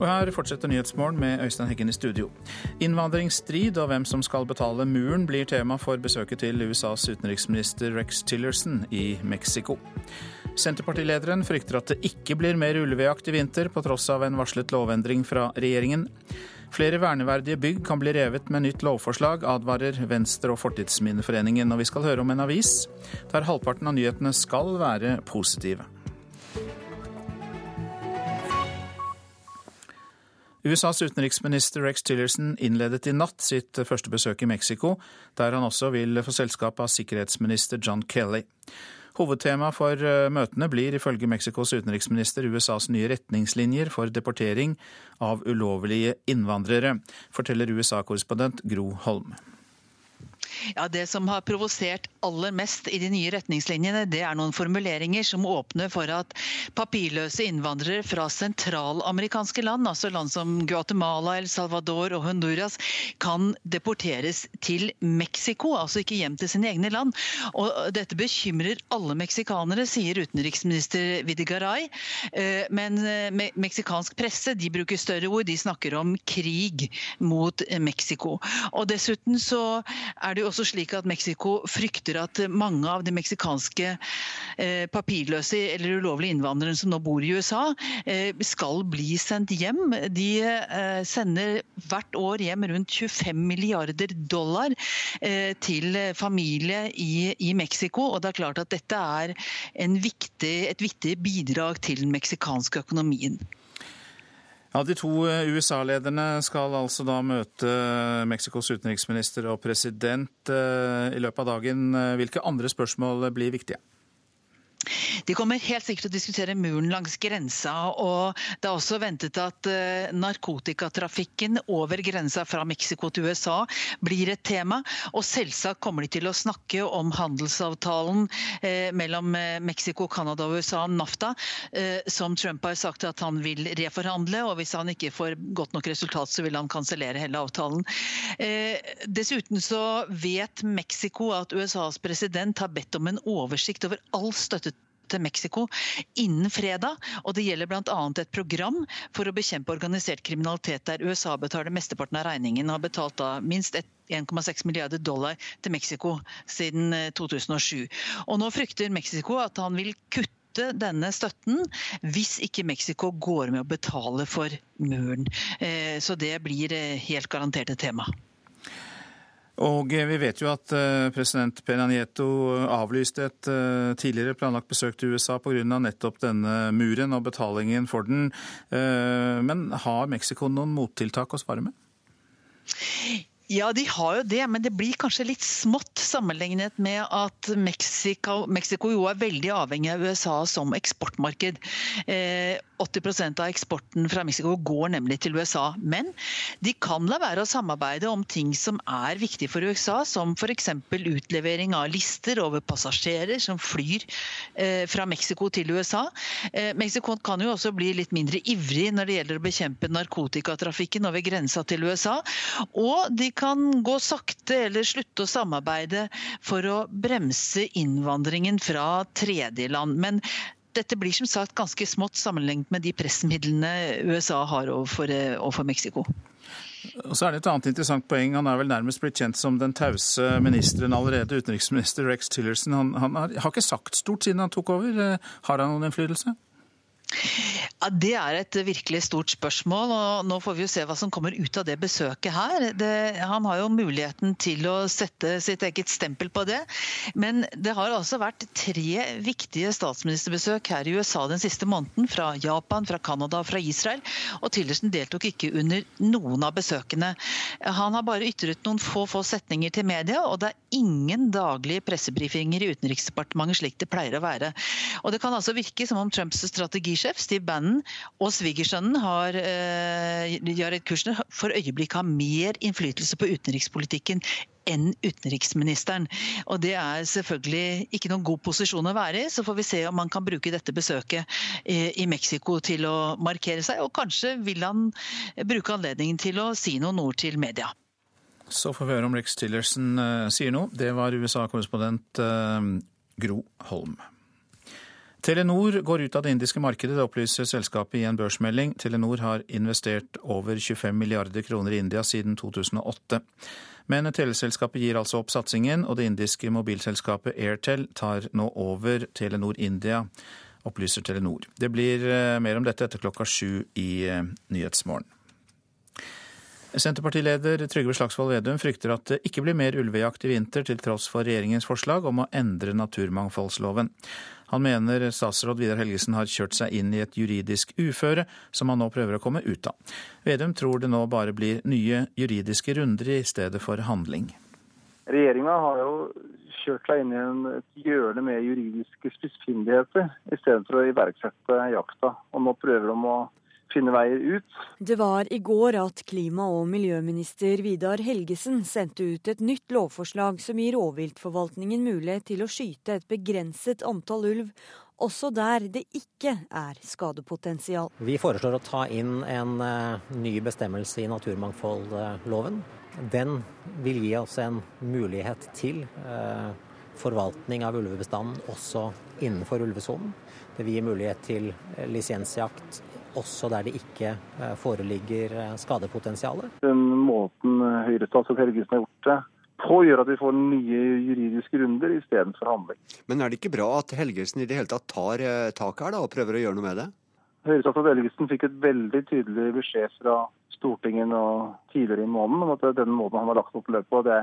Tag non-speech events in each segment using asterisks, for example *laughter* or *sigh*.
Og her fortsetter Nyhetsmorgen med Øystein Heggen i studio. Innvandringsstrid og hvem som skal betale muren blir tema for besøket til USAs utenriksminister Rex Tillerson i Mexico. Senterpartilederen frykter at det ikke blir mer ulvejakt i vinter, på tross av en varslet lovendring fra regjeringen. Flere verneverdige bygg kan bli revet med nytt lovforslag, advarer Venstre- og Fortidsminneforeningen. Og vi skal høre om en avis der halvparten av nyhetene skal være positive. USAs utenriksminister Rex Tillerson innledet i natt sitt første besøk i Mexico, der han også vil få selskap av sikkerhetsminister John Kelly. Hovedtema for eh, møtene blir ifølge Mexicos utenriksminister USAs nye retningslinjer for deportering av ulovlige innvandrere, forteller USA-korrespondent Gro Holm. Ja, Det som har provosert aller mest i de nye retningslinjene, det er noen formuleringer som åpner for at papirløse innvandrere fra sentralamerikanske land, altså land som Guatemala, El Salvador og Honduras, kan deporteres til Mexico, altså ikke hjem til sine egne land. Og Dette bekymrer alle meksikanere, sier utenriksminister Videgaray. Eh, men eh, meksikansk presse de bruker større ord, de snakker om krig mot Mexico. Og Dessuten så er det jo også slik at Mexico frykter at mange av de meksikanske eh, papirløse eller ulovlige innvandrerne som nå bor i USA, eh, skal bli sendt hjem. De eh, sender hvert år hjem rundt 25 milliarder dollar til familie i, i Mexico. Og det er klart at dette er viktig, et viktig bidrag til den meksikanske økonomien. Ja, De to eh, USA-lederne skal altså da møte Mexicos utenriksminister og president eh, i løpet av dagen. Hvilke andre spørsmål blir viktige? De kommer helt sikkert til å diskutere muren langs grensa. og Det er også ventet at eh, narkotikatrafikken over grensa fra Mexico til USA blir et tema. Og selvsagt kommer de til å snakke om handelsavtalen eh, mellom eh, Mexico, Canada og USA, NAFTA, som Trump har sagt at han vil reforhandle. og Hvis han ikke får godt nok resultat, så vil han kansellere hele avtalen. Dessuten så vet Mexico at USAs president har bedt om en oversikt over all støtte til Mexico innen fredag. og Det gjelder bl.a. et program for å bekjempe organisert kriminalitet, der USA betaler mesteparten av regningen. og har betalt da minst 1,6 milliarder dollar til Mexico siden 2007. Eh, og Nå frykter Mexico at han vil kutte denne støtten hvis ikke Mexico går med å betale for muren. Eh, så det blir eh, helt garantert et tema. Og vi vet jo at eh, president Pena Nieto avlyste et eh, tidligere planlagt besøk til USA pga. nettopp denne muren og betalingen for den. Eh, men har Mexico noen mottiltak å svare med? Ja, de har jo det, men det blir kanskje litt smått sammenlignet med at Mexico, Mexico jo er veldig avhengig av USA som eksportmarked. Eh, 80% av eksporten fra Mexico går nemlig til USA. Men de kan la være å samarbeide om ting som er viktig for USA, som f.eks. utlevering av lister over passasjerer som flyr eh, fra Mexico til USA. Eh, Mexico kan jo også bli litt mindre ivrig når det gjelder å bekjempe narkotikatrafikken over grensa til USA. Og de kan gå sakte eller slutte å samarbeide for å bremse innvandringen fra tredjeland. Men dette blir som sagt ganske smått sammenlignet med de pressmidlene USA har overfor, eh, overfor Mexico. Og så er det et annet interessant poeng. Han er vel nærmest blitt kjent som den tause ministeren allerede, utenriksminister Rex Tillerson. Han, han har, har, ikke sagt stort siden han tok over. Eh, har han noen innflytelse? Ja, Det er et virkelig stort spørsmål. og Nå får vi jo se hva som kommer ut av det besøket her. Det, han har jo muligheten til å sette sitt eget stempel på det. Men det har altså vært tre viktige statsministerbesøk her i USA den siste måneden. Fra Japan, fra Canada og fra Israel. Og Tillersen deltok ikke under noen av besøkene. Han har bare ytret noen få, få setninger til media, og det er ingen daglige pressebrifinger i Utenriksdepartementet slik det pleier å være. Og Det kan altså virke som om Trumps strategisjef Steve Bannon og svigersønnen har eh, Jared Kushner for øyeblikket har mer innflytelse på utenrikspolitikken enn utenriksministeren. Og Det er selvfølgelig ikke noen god posisjon å være i. Så får vi se om han kan bruke dette besøket i Mexico til å markere seg. Og kanskje vil han bruke anledningen til å si noen ord til media. Så får vi høre om Rex Tillerson uh, sier noe. Det var USA-korrespondent Gro Holm. Telenor går ut av det indiske markedet, det opplyser selskapet i en børsmelding. Telenor har investert over 25 milliarder kroner i India siden 2008. Men teleselskapet gir altså opp satsingen, og det indiske mobilselskapet Airtel tar nå over Telenor India, opplyser Telenor. Det blir eh, mer om dette etter klokka sju i eh, Nyhetsmorgen. Senterpartileder Trygve Slagsvold Vedum frykter at det ikke blir mer ulvejakt i vinter, til tross for regjeringens forslag om å endre naturmangfoldsloven. Han mener statsråd Vidar Helgesen har kjørt seg inn i et juridisk uføre som han nå prøver å komme ut av. Vedum tror det nå bare blir nye juridiske runder i stedet for handling. Regjeringa har jo kjørt seg inn i en, et hjørne med juridiske spissfindigheter, istedenfor å iverksette jakta. Og nå prøver de å finne veier ut. Det var i går at klima- og miljøminister Vidar Helgesen sendte ut et nytt lovforslag som gir rovviltforvaltningen mulighet til å skyte et begrenset antall ulv, også der det ikke er skadepotensial. Vi foreslår å ta inn en uh, ny bestemmelse i naturmangfoldloven. Den vil gi oss en mulighet til uh, forvaltning av ulvebestanden også innenfor ulvesonen. Det vil gi mulighet til lisensjakt også der det ikke eh, foreligger skadepotensialet? skadepotensial? Den måten eh, Høyre-statsråd Helgesen har gjort det på, gjør at vi får nye juridiske runder istedenfor handling. Men er det ikke bra at Helgesen i det hele tatt tar tak her da, og prøver å gjøre noe med det? Høyre-statsråd Helgesen fikk et veldig tydelig beskjed fra Stortinget og tidligere i måneden om at den måten han har lagt opp løpet på, det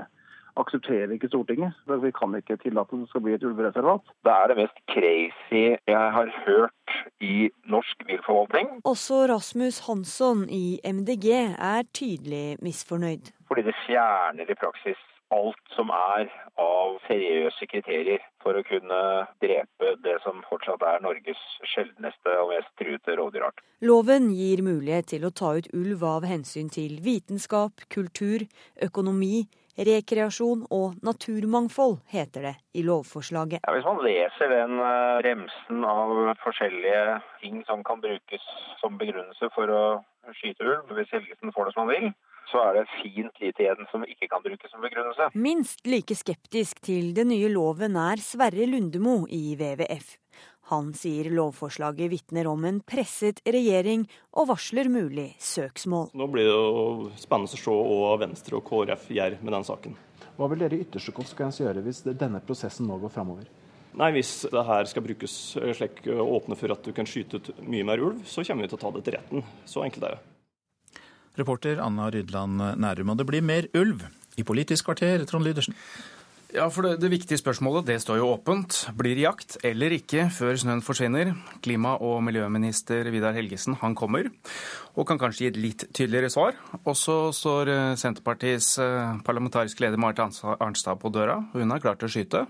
aksepterer ikke Stortinget. Vi kan ikke tillate at det skal bli et ulvereservat. Det er det mest crazy jeg har hørt i norsk viltforvaltning. Også Rasmus Hansson i MDG er tydelig misfornøyd. Fordi det fjerner i praksis alt som er av seriøse kriterier for å kunne drepe det som fortsatt er Norges sjeldneste og mest truede rovdyrart. Loven gir mulighet til å ta ut ulv av hensyn til vitenskap, kultur, økonomi, rekreasjon og naturmangfold, heter det i lovforslaget. Ja, hvis man leser den uh, remsen av forskjellige ting som kan brukes som begrunnelse for å skyte ulv, hvis Helgesen får det som han vil, så er det fint lite igjen som ikke kan brukes som begrunnelse. Minst like skeptisk til den nye loven er Sverre Lundemo i WWF. Han sier lovforslaget vitner om en presset regjering, og varsler mulig søksmål. Nå blir det jo spennende å se hva Venstre og KrF gjør med den saken. Hva vil dere i ytterste konsekvens gjøre hvis denne prosessen nå går framover? Nei, Hvis det her skal brukes slik å åpne for at du kan skyte ut mye mer ulv, så kommer vi til å ta det til retten. Så enkelt er det. Reporter Anna Rydland Nærum. Og det blir mer ulv i Politisk kvarter, Trond Lydersen. Ja, for det, det, viktige spørsmålet det står jo åpent. Blir jakt eller ikke før snøen forsvinner? Klima- og miljøminister Vidar Helgesen han kommer, og kan kanskje gi et litt tydeligere svar. Og så står eh, Senterpartiets eh, parlamentariske leder Marit Arnstad på døra. Hun har klart å skyte.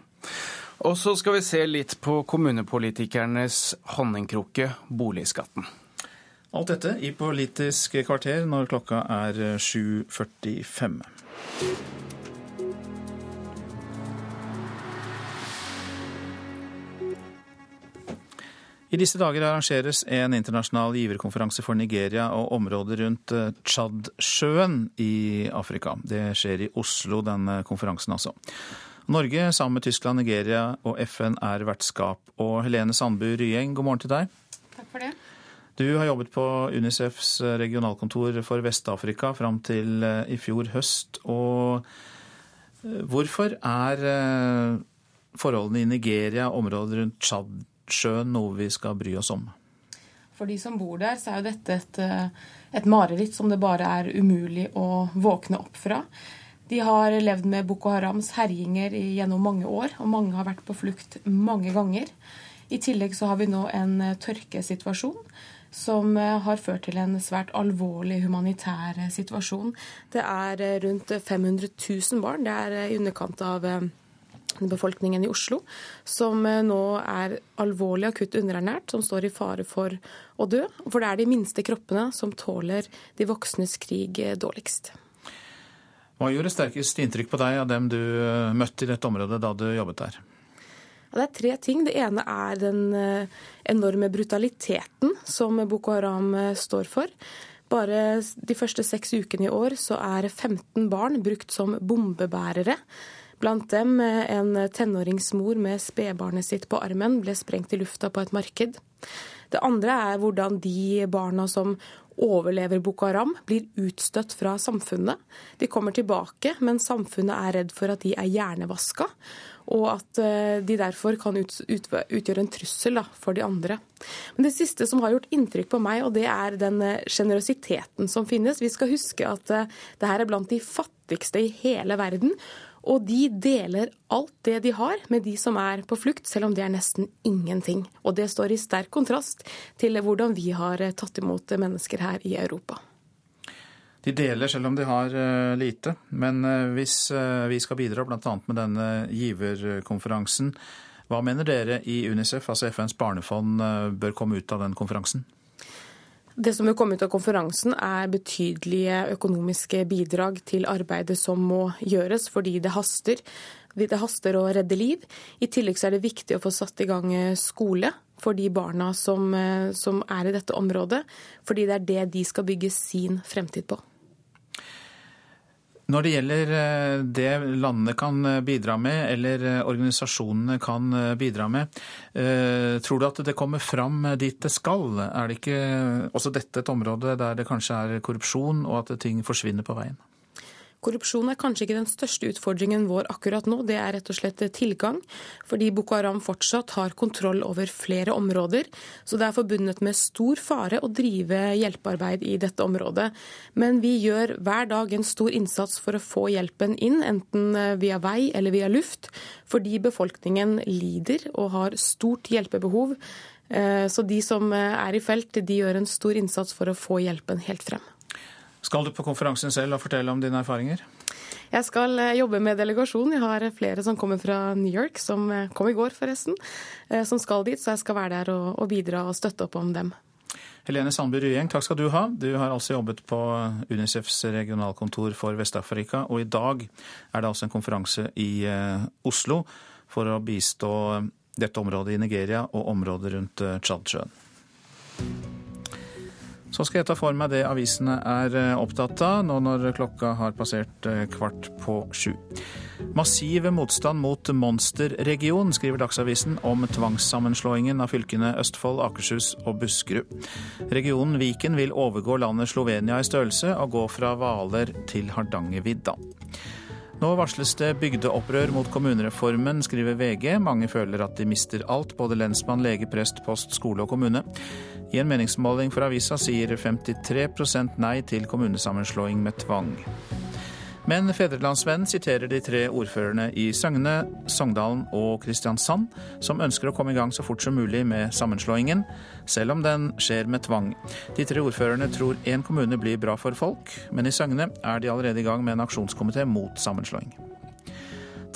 Og så skal vi se litt på kommunepolitikernes honningkrukke, boligskatten. Alt dette i Politisk kvarter når klokka er 7.45. I disse dager arrangeres en internasjonal giverkonferanse for Nigeria og området rundt eh, Tsjadsjøen i Afrika. Det skjer i Oslo, denne konferansen altså. Norge sammen med Tyskland, Nigeria og FN er vertskap. Og Helene Sandbu Ryeng, god morgen til deg. Takk for det. Du har jobbet på Unicefs regionalkontor for Vest-Afrika fram til eh, i fjor høst. Og eh, hvorfor er forholdene i Nigeria, området rundt Tsjad, sjøen noe vi skal bry oss om? For de som bor der, så er jo dette et, eh, et mareritt som det bare er umulig å våkne opp fra. De har levd med Boko Harams herjinger gjennom mange år, og mange har vært på flukt mange ganger. I tillegg så har vi nå en eh, tørkesituasjon som eh, har ført til en svært alvorlig humanitær situasjon. Det er rundt 500 000 barn. Det er i underkant av befolkningen i Oslo, som eh, nå er alvorlig akutt underernært, som står i fare for å dø. For det er de minste kroppene som tåler de voksnes krig eh, dårligst. Hva gjorde sterkest inntrykk på deg av dem du eh, møtte i dette området da du jobbet der? Ja, det er tre ting. Det ene er den enorme brutaliteten som Boko Haram står for. Bare de første seks ukene i år så er 15 barn brukt som bombebærere Blant dem en tenåringsmor med spedbarnet sitt på armen ble sprengt i lufta på et marked. Det andre er hvordan de barna som overlever Boko Haram, blir utstøtt fra samfunnet. De kommer tilbake, men samfunnet er redd for at de er hjernevaska, og at eh, de derfor kan utgjøre en trussel for de andre. Men det siste som har gjort inntrykk på meg, og det er den eh, sjenerøsiteten som finnes. Vi skal huske at eh, det her er blant de fattigste i hele verden. Og de deler alt det de har med de som er på flukt, selv om det er nesten ingenting. Og det står i sterk kontrast til hvordan vi har tatt imot mennesker her i Europa. De deler selv om de har eh, lite. Men eh, hvis eh, vi skal bidra bl.a. med denne giverkonferansen, hva mener dere i UNICEF, altså FNs barnefond, bør komme ut av den konferansen? Det som vil komme ut av konferansen, er betydelige økonomiske bidrag til arbeidet som må gjøres, fordi det haster. Det haster å redde liv. I tillegg er det viktig å få satt i gang eh, skole for de barna som, eh, som er i dette området, fordi det er det de skal bygge sin fremtid på. Når det gjelder eh, det landene kan eh, bidra med, eller eh, organisasjonene kan bidra med, tror du at det kommer fram dit det skal? Er det ikke også dette et område der det kanskje er korrupsjon, og at ting forsvinner på veien? Korrupsjon er kanskje ikke den største utfordringen vår akkurat nå, det er rett og slett tilgang. Fordi Boko Haram fortsatt har kontroll over flere områder. Så det er forbundet med stor fare å drive hjelpearbeid i dette området. Men vi gjør hver dag en stor innsats for å få hjelpen inn, enten via vei eller via luft. Fordi befolkningen lider og har stort hjelpebehov. Eh, så de som er i felt, de gjør en stor innsats for å få hjelpen helt frem. Skal du på konferansen selv og fortelle om dine erfaringer? Jeg skal eh, jobbe med delegasjon. Jeg har flere som kommer fra New York, som eh, kom i går forresten, eh, som skal dit. Så jeg skal være der og bidra og støtte opp om dem. Helene Sandby Ryeng, takk skal du ha. Du har altså jobbet på Unicefs regionalkontor for Vest-Afrika, og i dag er det altså en konferanse i Oslo for å bistå dette området i Nigeria og området rundt Tsjadsjøen. Så skal jeg ta for meg det avisene er eh, opptatt av, nå når klokka har passert eh, kvart på sju. Massive motstand mot monsterregion, skriver Dagsavisen om tvangssammenslåingen av fylkene Østfold, Akershus og Buskerud. Regionen Viken vil overgå landet Slovenia i størrelse og gå fra Hvaler til Hardangervidda. Nå varsles det bygdeopprør mot kommunereformen, skriver VG. Mange føler at de mister alt, både lensmann, lege, prest, post, skole og kommune. I en meningsmåling for avisa sier 53% nei til kommunesammenslåing med tvang. Men Fedrelandsvennen siterer de tre ordførerne i Søgne, Sogndalen og Kristiansand, som ønsker å komme i gang så fort som mulig med sammenslåingen, selv om den skjer med tvang. De tre ordførerne tror én kommune blir bra for folk, men i Søgne er de allerede i gang med en aksjonskomité mot sammenslåing.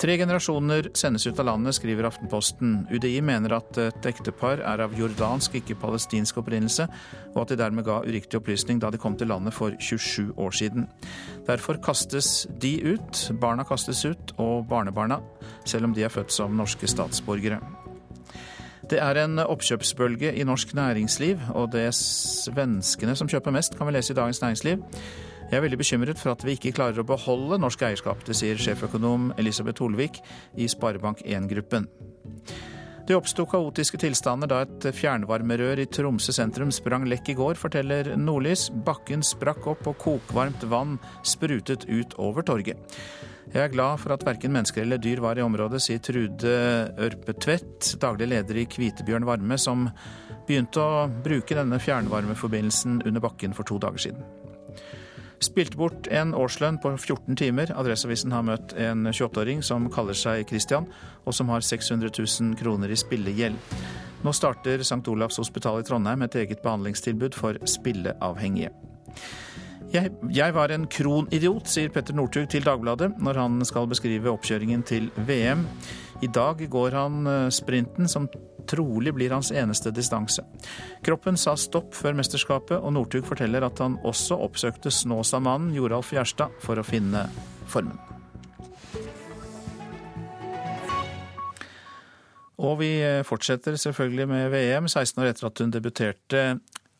Tre generasjoner sendes ut av landet, skriver Aftenposten. UDI mener at et ektepar er av jordansk, ikke palestinsk opprinnelse, og at de dermed ga uriktig opplysning da de kom til landet for 27 år siden. Derfor kastes de ut, barna kastes ut, og barnebarna, selv om de er født som norske statsborgere. Det er en oppkjøpsbølge i norsk næringsliv, og det er svenskene som kjøper mest, kan vi lese i Dagens Næringsliv. Jeg er veldig bekymret for at vi ikke klarer å beholde norsk eierskap. Det sier sjeføkonom Elisabeth Holvik i Sparebank1-gruppen. Det oppsto kaotiske tilstander da et fjernvarmerør i Tromsø sentrum sprang lekk i går, forteller Nordlys. Bakken sprakk opp og kokvarmt vann sprutet ut over torget. Jeg er glad for at verken mennesker eller dyr var i området, sier Trude Ørpetvedt, daglig leder i Kvitebjørn Varme, som begynte å bruke denne fjernvarmeforbindelsen under bakken for to dager siden. Spilte bort en årslønn på 14 timer. Adresseavisen har møtt en 28-åring som kaller seg Christian, og som har 600 000 kroner i spillegjeld. Nå starter St. Olavs hospital i Trondheim et eget behandlingstilbud for spilleavhengige. Jeg, jeg, var en kronidiot, sier Petter Northug til Dagbladet når han skal beskrive oppkjøringen til VM. I dag går han eh, sprinten som trolig blir hans eneste distanse. Kroppen sa stopp før mesterskapet, og Northug forteller at han også oppsøkte Snåsamannen Joralf Gjerstad for å finne formen. Og vi fortsetter selvfølgelig med VM. 16 år etter at hun debuterte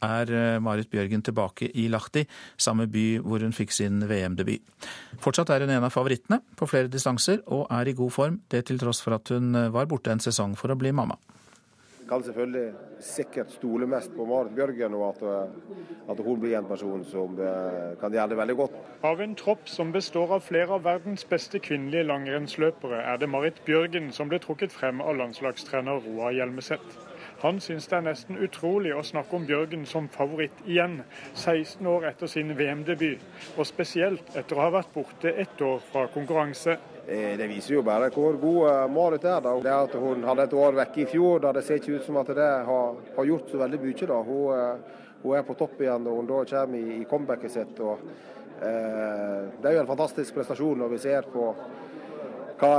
er eh, Marit Bjørgen tilbake i Lahti, samme by hvor hun fikk sin VM-debut. Fortsatt er hun en av favorittene på flere distanser, og er i god form, det til tross for at hun eh, var borte en sesong for å bli mamma kan selvfølgelig sikkert stole mest på Marit Bjørgen, og at, eh, at, hun blir en person som eh, kan gjøre det veldig godt. Av en tropp som består av flere av verdens beste kvinnelige langrennsløpere, er det Marit Bjørgen som ble trukket frem av landslagstrener Roar Hjelmeset. Han syns det er nesten utrolig å snakke om Bjørgen som favoritt igjen, 16 år etter sin VM-debut, og spesielt etter å ha vært borte ett år fra konkurranse. Eh, det viser jo bare hvor god eh, Marit er. da. Det at Hun hadde et år vekke i fjor, da det ser ikke ut som at det har, har gjort så veldig mye. da. Hun, eh, hun, er på topp igjen når hun da kommer i, i comebacket sitt. og eh, Det er jo en fantastisk prestasjon når vi ser på hva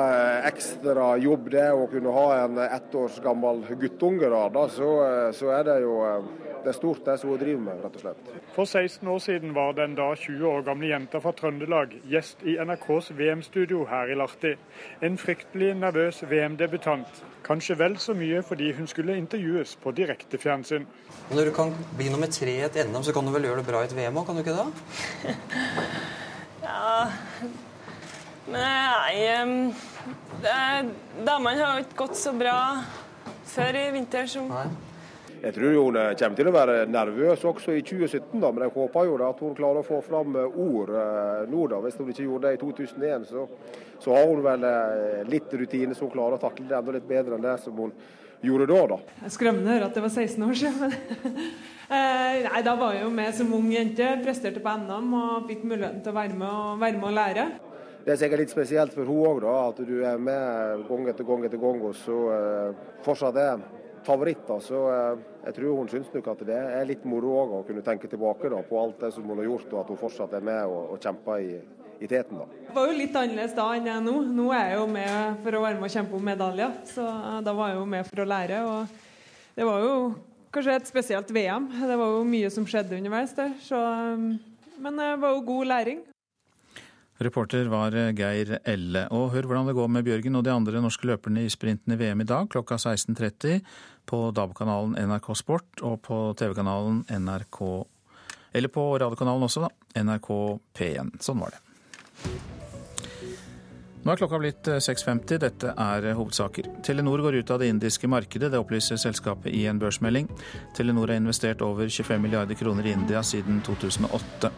ekstra jobb det er å kunne ha en ett års gammel guttunge. da, da så, så er det jo det er stort det som hun driver med, rett og slett. For 16 år siden var den da 20 år gamle jenta fra Trøndelag gjest i NRKs VM-studio her i Larti. En fryktelig nervøs VM-debutant. Kanskje vel så mye fordi hun skulle intervjues på direktefjernsyn. Når du kan bli nummer tre i et NM, så kan du vel gjøre det bra i et VM òg, kan du ikke det? *laughs* ja Nei Damene har jo ikke gått så bra før i vinter som Nei. Jeg tror hun eh, kommer til å være nervøs også i 2017, da, men jeg håper jo at hun klarer å få fram eh, ord eh, nå. da. Hvis hun ikke gjorde det i 2001, så, så har hun vel litt rutine så hun klarer å takle det enda litt bedre enn det som hun gjorde da. da. Skremmende å høre at det var 16 år siden. *laughs* Nei, Da var jeg jo med som ung jente, presterte på NM og fikk muligheten til å være med og, være med og lære. Det er sikkert litt spesielt for hun òg, at du er med gang etter gang etter gang, og så uh, fortsatt er favoritter. Så eh, jeg tror hun syns nok at det er litt moro òg å kunne tenke tilbake da, på alt det som hun har gjort, og at hun fortsatt er med og, og kjemper i, i teten. da. Det var jo litt annerledes da enn jeg nå. Nå er jeg jo med for å være med og kjempe om medaljer. Så eh, da var jeg jo med for å lære. og Det var jo kanskje et spesielt VM. Det var jo mye som skjedde underveis der. Så, eh, men det var jo god læring. Reporter var Geir Elle. Og hør hvordan det går med Bjørgen og de andre norske løperne i sprinten i VM i dag klokka 16.30 på DAB-kanalen NRK Sport og på TV-kanalen NRK Eller på radiokanalen også, da. NRK P1. Sånn var det. Nå er klokka blitt 6.50. Dette er hovedsaker. Telenor går ut av det indiske markedet, det opplyser selskapet i en børsmelding. Telenor har investert over 25 milliarder kroner i India siden 2008.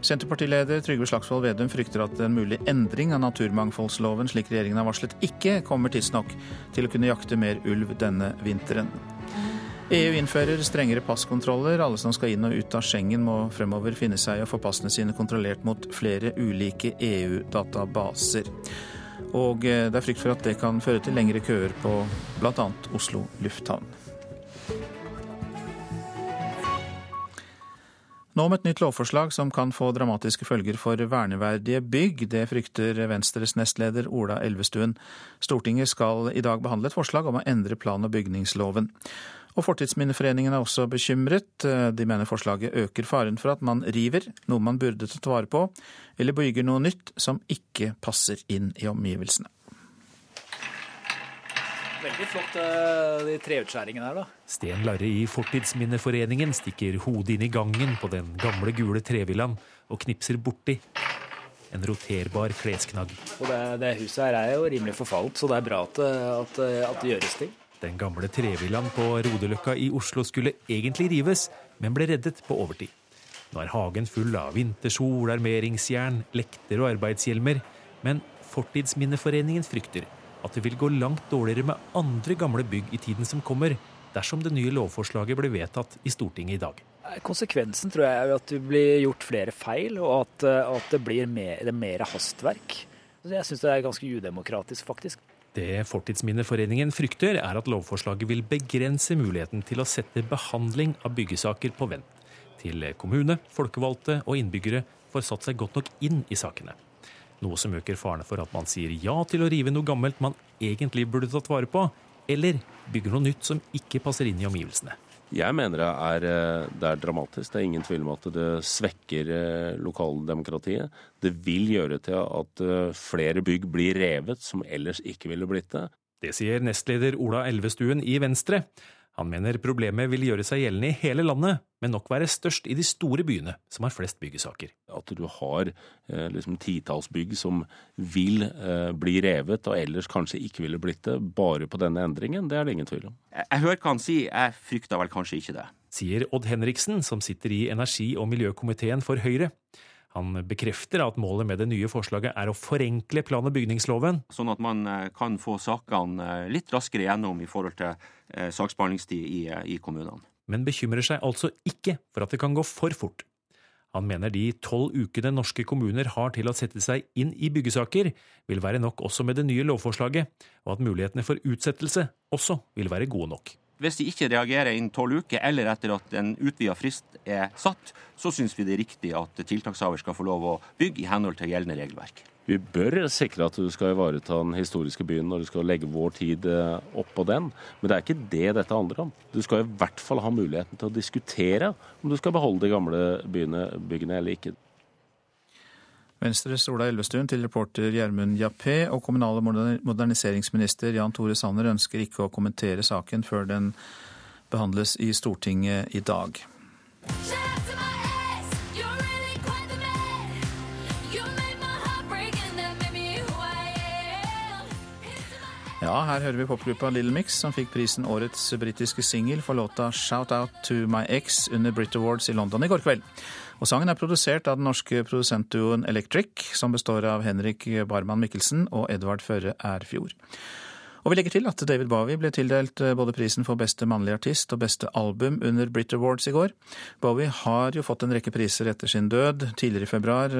Senterpartileder Trygve Slagsvold Vedum frykter at en mulig endring av naturmangfoldsloven, slik regjeringen har varslet, ikke kommer tidsnok til å kunne jakte mer ulv denne vinteren. EU innfører strengere passkontroller. Alle som skal inn og ut av Schengen må fremover finne seg å få passene sine kontrollert mot flere ulike EU-databaser. Og eh, det er frykt for at det kan føre til lengre køer på bl.a. Oslo lufthavn. Nå om et nytt lovforslag som kan få dramatiske følger for verneverdige bygg. Det frykter Venstres nestleder Ola Elvestuen. Stortinget skal i dag behandle et forslag om å endre plan- og bygningsloven. Og Fortidsminneforeningen er også bekymret. De mener forslaget øker faren for at man river noe man burde tatt vare på, eller bygger noe nytt som ikke passer inn i omgivelsene. Veldig flott, eh, de treutskjæringene her, da. Sten Larre i Fortidsminneforeningen stikker hodet inn i gangen på den gamle, gule trevillaen og knipser borti en roterbar klesknagg. Og det, det, huset her er jo rimelig forfalt, så det er bra at, at, at det gjøres ting. Den gamle trevillaen på Rodeløkka i Oslo skulle egentlig rives, men ble reddet på overtid. Nå er hagen full av vintersol, armeringsjern, lekter og arbeidshjelmer, men Fortidsminneforeningen frykter at det vil gå langt dårligere med andre gamle bygg i tiden som kommer, dersom det nye lovforslaget blir vedtatt i Stortinget i dag. Konsekvensen tror jeg er at det blir gjort flere feil, og at, eh, at det blir mer, det mer hastverk. Jeg syns det er ganske udemokratisk, faktisk. Det Fortidsminneforeningen frykter, er at lovforslaget vil begrense muligheten til å sette behandling av byggesaker på vent, til kommune, folkevalgte og innbyggere får satt seg godt nok inn i sakene. Noe som øker farene for at man sier ja til å rive noe gammelt man egentlig burde tatt vare på, eller bygger noe nytt som ikke passer inn i omgivelsene. Jeg mener det er, eh, det er, dramatisk. Det er ingen tvil om at det svekker eh, lokaldemokratiet. Det vil gjøre til at eh, flere bygg blir revet som ellers ikke ville blitt det. Det sier nestleder Ola Elvestuen i Venstre. Han mener problemet vil gjøre seg gjeldende i hele landet, men nok være størst i de store byene, som har flest byggesaker. At du har eh, liksom titalls bygg som vil eh, bli revet, og ellers kanskje ikke ville blitt det, bare på denne endringen, det er det ingen tvil om. Jeg hører hva han sier, jeg frykter vel kanskje ikke det. Sier Odd Henriksen, som sitter i energi- og miljøkomiteen for Høyre. Han bekrefter at målet med det nye forslaget er å forenkle plan- og bygningsloven. Sånn at man eh, kan få sakene eh, litt raskere gjennom i forhold til eh, saksbehandlingstid i, i kommunene. Men bekymrer seg altså ikke for at det kan gå for fort. Han mener de tolv ukene norske kommuner har til å sette seg inn i byggesaker, vil være nok også med det nye lovforslaget, og at mulighetene for utsettelse også vil være gode nok. Hvis de ikke reagerer innen tolv uker, eller etter at en utvida frist er satt, så syns vi det er riktig at tiltakshaver skal få lov å bygge i henhold til gjeldende regelverk. Vi bør sikre at du skal ivareta den historiske byen når du skal legge vår tid oppå opp på den. Men det er ikke det dette handler om. Du skal i hvert fall ha muligheten til å diskutere om du skal beholde de gamle byene, byggene eller ikke. Venstres Ola Elvestuen til reporter Gjermund Jappé og kommunal- og moderniseringsminister Jan Tore Sanner ønsker ikke å kommentere saken før den behandles i Stortinget i dag. Ja, her hører vi popgruppa Little Mix, som fikk prisen Årets britiske singel for låta 'Shout Out To My Ex' under Brit Awards i London i går kveld. Og Sangen er produsert av den norske produsentduoen Electric, som består av Henrik Barman Mikkelsen og Edvard Føre Erfjord. Og vi legger til at David Bowie ble tildelt både prisen for beste mannlige artist og beste album under Brit Awards i går. Bowie har jo fått en rekke priser etter sin død. Tidligere i februar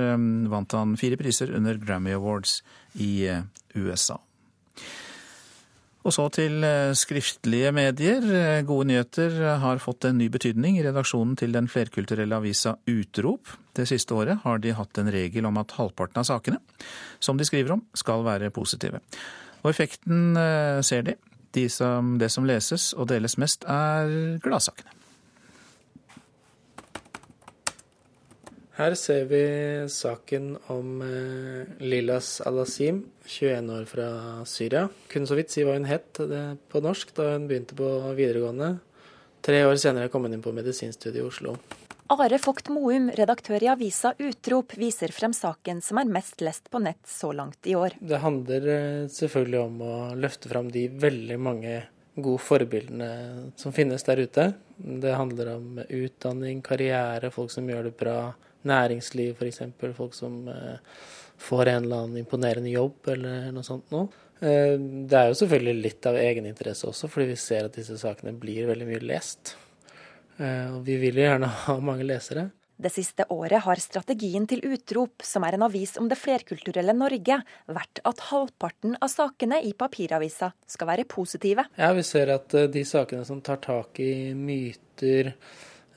vant han fire priser under Grammy Awards i USA. Og så til skriftlige medier. Gode nyheter har fått en ny betydning i redaksjonen til den flerkulturelle avisa Utrop. Det siste året har de hatt en regel om at halvparten av sakene som de skriver om, skal være positive. Og effekten ser de. de som, det som leses og deles mest, er gladsakene. Her ser vi saken om Lilas Al-Asim, 21 år fra Syria. Kunne så vidt si hva hun het på norsk da hun begynte på videregående. Tre år senere kom hun inn på medisinstudiet i Oslo. Are Vogt Moum, redaktør i avisa Utrop, viser frem saken som er mest lest på nett så langt i år. Det handler eh, selvfølgelig om å løfte frem de veldig mange gode forbildene som finnes der ute. Det handler om utdanning, karriere, folk som gjør det bra næringsliv f.eks. Folk som eh, får en eller annen imponerende jobb eller noe sånt noe. Eh, det er jo selvfølgelig litt av egeninteresse også, fordi vi ser at disse sakene blir veldig mye lest. Eh, og vi vil jo gjerne *laughs* ha mange lesere. Det siste året har strategien til Utrop, som er en avis om det flerkulturelle Norge, vært at halvparten av sakene i papiravisa skal være positive. Ja, vi ser at de sakene som tar tak i myter,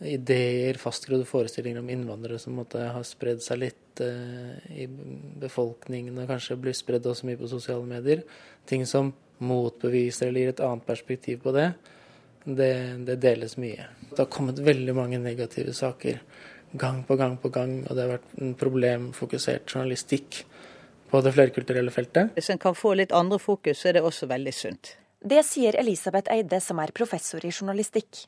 ideer, fastgrodde forestillinger om innvandrere som måtte ha spredd seg litt eh, i befolkningen og kanskje blir spredd også mye på sosiale medier. Ting som motbeviser eller gir et annet perspektiv på det, det, det deles mye. Det har kommet veldig mange negative saker gang på gang på gang, og det har vært en problemfokusert journalistikk på det flerkulturelle feltet. Hvis en kan få litt andre fokus, så er det også veldig sunt. Det sier Elisabeth Eide, som er professor i journalistikk.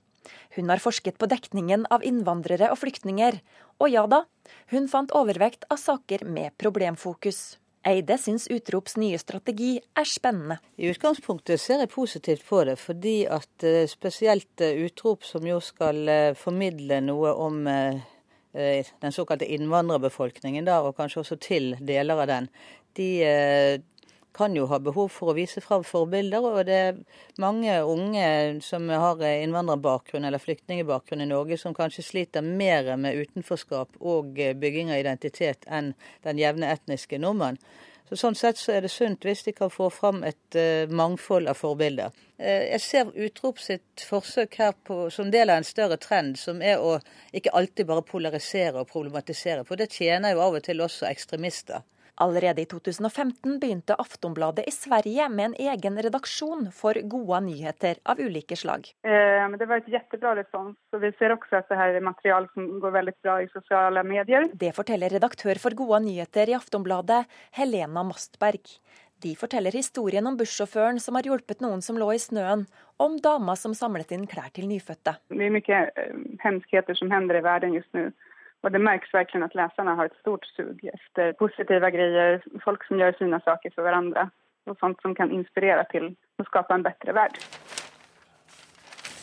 Hun har forsket på dekningen av innvandrere og flyktninger, og ja da, hun fant overvekt av saker med problemfokus. Eide syns Utrops nye strategi er spennende. I utgangspunktet ser jeg positivt på det, fordi at spesielt Utrop, som jo skal formidle noe om den såkalte innvandrerbefolkningen, da, og kanskje også til deler av den, de kan jo ha behov for å vise fram forbilder. Og det er mange unge som har innvandrerbakgrunn eller flyktningbakgrunn i Norge som kanskje sliter mer med utenforskap og bygging av identitet enn den jevne etniske nordmann. Så Sånn sett så er det sunt hvis de kan få fram et uh, mangfold av forbilder. Uh, jeg ser Utrop sitt forsøk her på, som del av en større trend, som er å ikke alltid bare polarisere og problematisere. For det tjener jo av og til også ekstremister. Allerede i 2015 begynte Aftonbladet i Sverige med en egen redaksjon for gode nyheter av ulike slag. Eh, det var et kjempebra respons, og vi ser også at det her er materiale som går veldig bra i sosiale medier. Det forteller redaktør for gode nyheter i Aftonbladet, Helena Mastberg. De forteller historien om bussjåføren som har hjulpet noen som lå i snøen, om dama som samlet inn klær til nyfødte. Det er mye eh, hemskheter som hender i verden just nå. Og det merkes virkelig at leserne har et stort sug etter positive greier, folk som gjør fine saker for hverandre, og sånt som kan inspirere til å skape en bedre verden.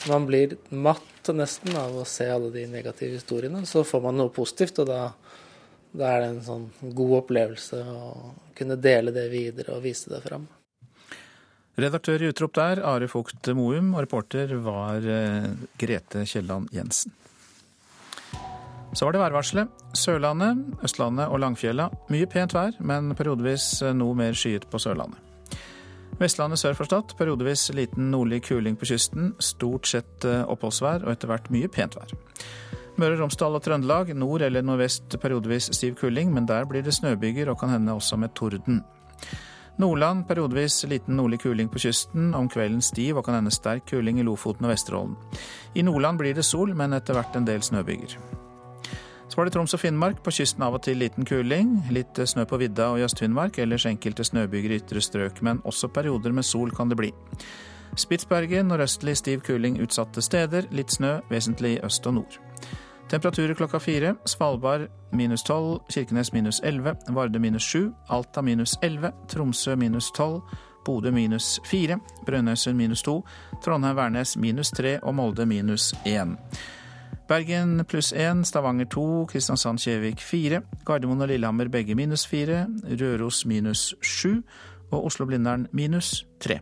Man blir matt nesten av å se alle de negative historiene. Så får man noe positivt, og da, da er det en sånn god opplevelse å kunne dele det videre og vise det fram. Redaktør i Utrop der, Are Fugt Moum, og reporter var eh, Grete Kielland Jensen. Så var det værvarselet. Sørlandet, Østlandet og Langfjella. Mye pent vær, men periodevis noe mer skyet på Sørlandet. Vestlandet sør for Stad periodevis liten nordlig kuling på kysten. Stort sett eh, oppholdsvær og etter hvert mye pent vær. Møre og Romsdal og Trøndelag nord eller nordvest periodevis stiv kuling, men der blir det snøbyger og kan hende også med torden. Nordland periodevis liten nordlig kuling på kysten, om kvelden stiv og kan hende sterk kuling i Lofoten og Vesterålen. I Nordland blir det sol, men etter hvert en del snøbyger. Så var det Troms og Finnmark. På kysten av og til liten kuling. Litt snø på vidda og i Øst-Finnmark, ellers enkelte snøbyger i ytre strøk. Men også perioder med sol kan det bli. Spitsbergen nordøstlig stiv kuling utsatte steder. Litt snø, vesentlig i øst og nord. Temperaturer klokka fire. Svalbard minus tolv, Kirkenes minus elleve, Varde minus sju, Alta minus elleve, Tromsø minus tolv, Bodø minus fire, Brønnøysund minus to, Trondheim-Værnes minus tre og Molde minus én. Bergen pluss én, Stavanger to, Kristiansand-Kjevik fire, Gardermoen og Lillehammer begge minus fire, Røros minus sju og Oslo-Blindern minus tre.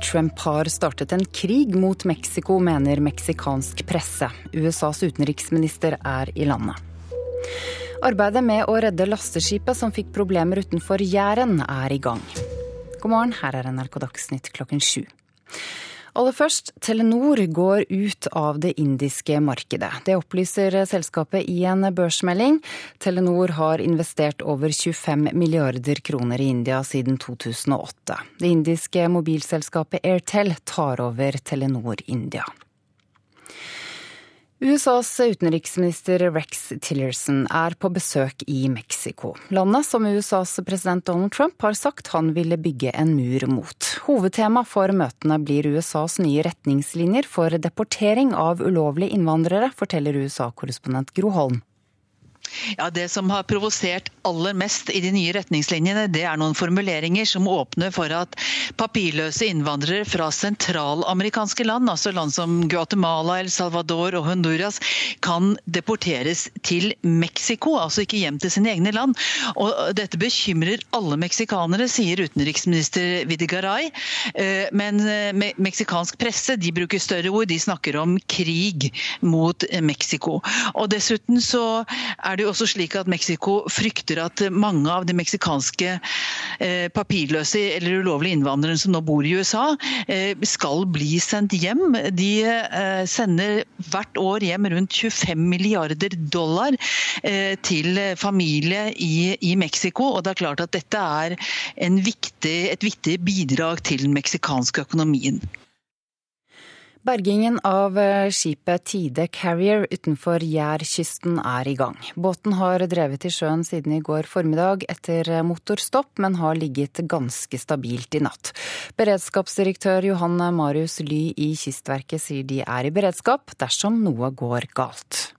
Trump har startet en krig mot Mexico, mener meksikansk presse. USAs utenriksminister er i landet. Arbeidet med å redde lasteskipet som fikk problemer utenfor Jæren, er i gang. God morgen, her er NRK Dagsnytt klokken sju. Aller først, Telenor går ut av det indiske markedet. Det opplyser selskapet i en børsmelding. Telenor har investert over 25 milliarder kroner i India siden 2008. Det indiske mobilselskapet Airtel tar over Telenor India. USAs utenriksminister Rex Tillerson er på besøk i Mexico. Landet som USAs president Donald Trump har sagt han ville bygge en mur mot. Hovedtema for møtene blir USAs nye retningslinjer for deportering av ulovlige innvandrere, forteller USA-korrespondent Gro Holm. Ja, Det som har provosert aller mest i de nye retningslinjene, det er noen formuleringer som åpner for at papirløse innvandrere fra sentralamerikanske land, altså land som Guatemala, El Salvador og Honduras, kan deporteres til Mexico, altså ikke hjem til sine egne land. Og Dette bekymrer alle meksikanere, sier utenriksminister Vidigaray. Eh, men eh, meksikansk presse de bruker større ord, de snakker om krig mot Mexico. Og Dessuten så er det jo også slik at Mexico frykter at mange av de meksikanske eh, papirløse eller ulovlige innvandrerne som nå bor i USA, eh, skal bli sendt hjem. De eh, sender hvert år hjem rundt 25 milliarder dollar til familie i, i Mexico. Og det er klart at dette er viktig, et viktig bidrag til den meksikanske økonomien. Bergingen av eh, skipet Tide Carrier utenfor Jærkysten er i gang. Båten har drevet i sjøen siden i går formiddag etter motorstopp, men har ligget ganske stabilt i natt. Beredskapsdirektør Johan Marius Ly i Kystverket sier de er i beredskap dersom noe går galt.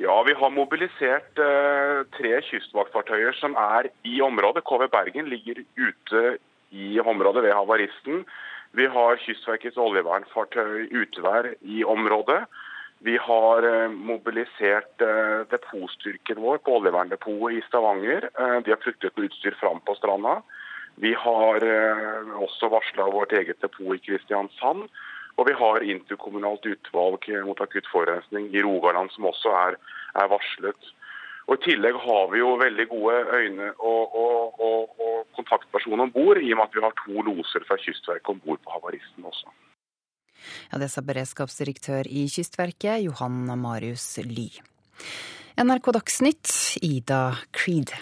Ja, Vi har mobilisert uh, tre kystvaktfartøyer som er i området. KV Bergen ligger ute i området ved havaristen. Vi har Kystverkets oljevernfartøy Utvær i området. Vi har eh, mobilisert eh, depotstyrken vår på oljeverndepotet i Stavanger. Eh, de har flyktet med utstyr fram på stranda. Vi har også varsla vårt eget depot i Kristiansand. Og vi har interkommunalt utvalg mot akutt forurensning i Rogaland som også er, er varslet. Og I tillegg har vi jo veldig gode øyne og, og, og, og kontaktpersoner om bord, i og med at vi har to loser fra Kystverket om bord på havaristen også. Ja, Det sa beredskapsdirektør i Kystverket, Johan Marius Ly. NRK Dagsnytt, Ida Creed.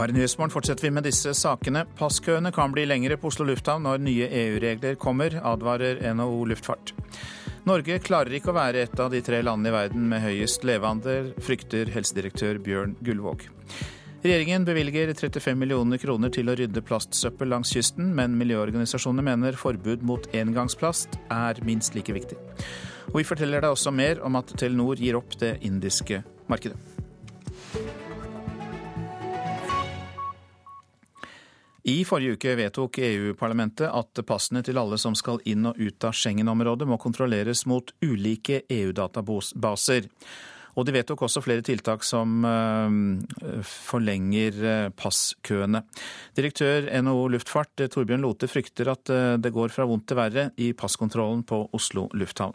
Og her i Nyhetsmorgen fortsetter vi med disse sakene. Passkøene kan bli lengre på Oslo lufthavn når nye EU-regler kommer, advarer NHO luftfart. Norge klarer ikke å være et av de tre landene i verden med høyest leveandel, frykter helsedirektør Bjørn Gullvåg. Regjeringen bevilger 35 millioner kroner til å rydde plastsøppel langs kysten, men miljøorganisasjonene mener forbud mot engangsplast er minst like viktig. Og vi forteller deg også mer om at Telenor gir opp det indiske markedet. I forrige uke vedtok EU-parlamentet at passene til alle som skal inn og ut av Schengen-området må kontrolleres mot ulike EU-databaser. Og de vedtok også flere tiltak som eh, forlenger eh, passkøene. Direktør NHO Luftfart Torbjørn Lote frykter at eh, det går fra vondt til verre i passkontrollen på Oslo lufthavn.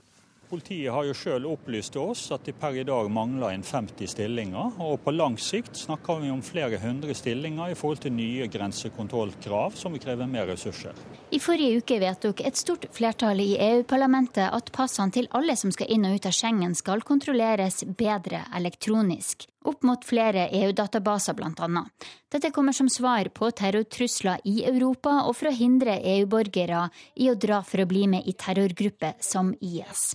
Politiet har jo selv opplyst til oss at de per i dag mangler en 50 stillinger. Og på lang sikt snakker vi om flere hundre stillinger i forhold til nye grensekontrollkrav som vil kreve mer ressurser. I forrige uke vedtok et stort flertall i EU-parlamentet at passene til alle som skal inn og ut av Schengen skal kontrolleres bedre elektronisk. Opp mot flere EU-databaser bl.a. Dette kommer som svar på terrortrusler i Europa og for å hindre EU-borgere i å dra for å bli med i terrorgrupper som IS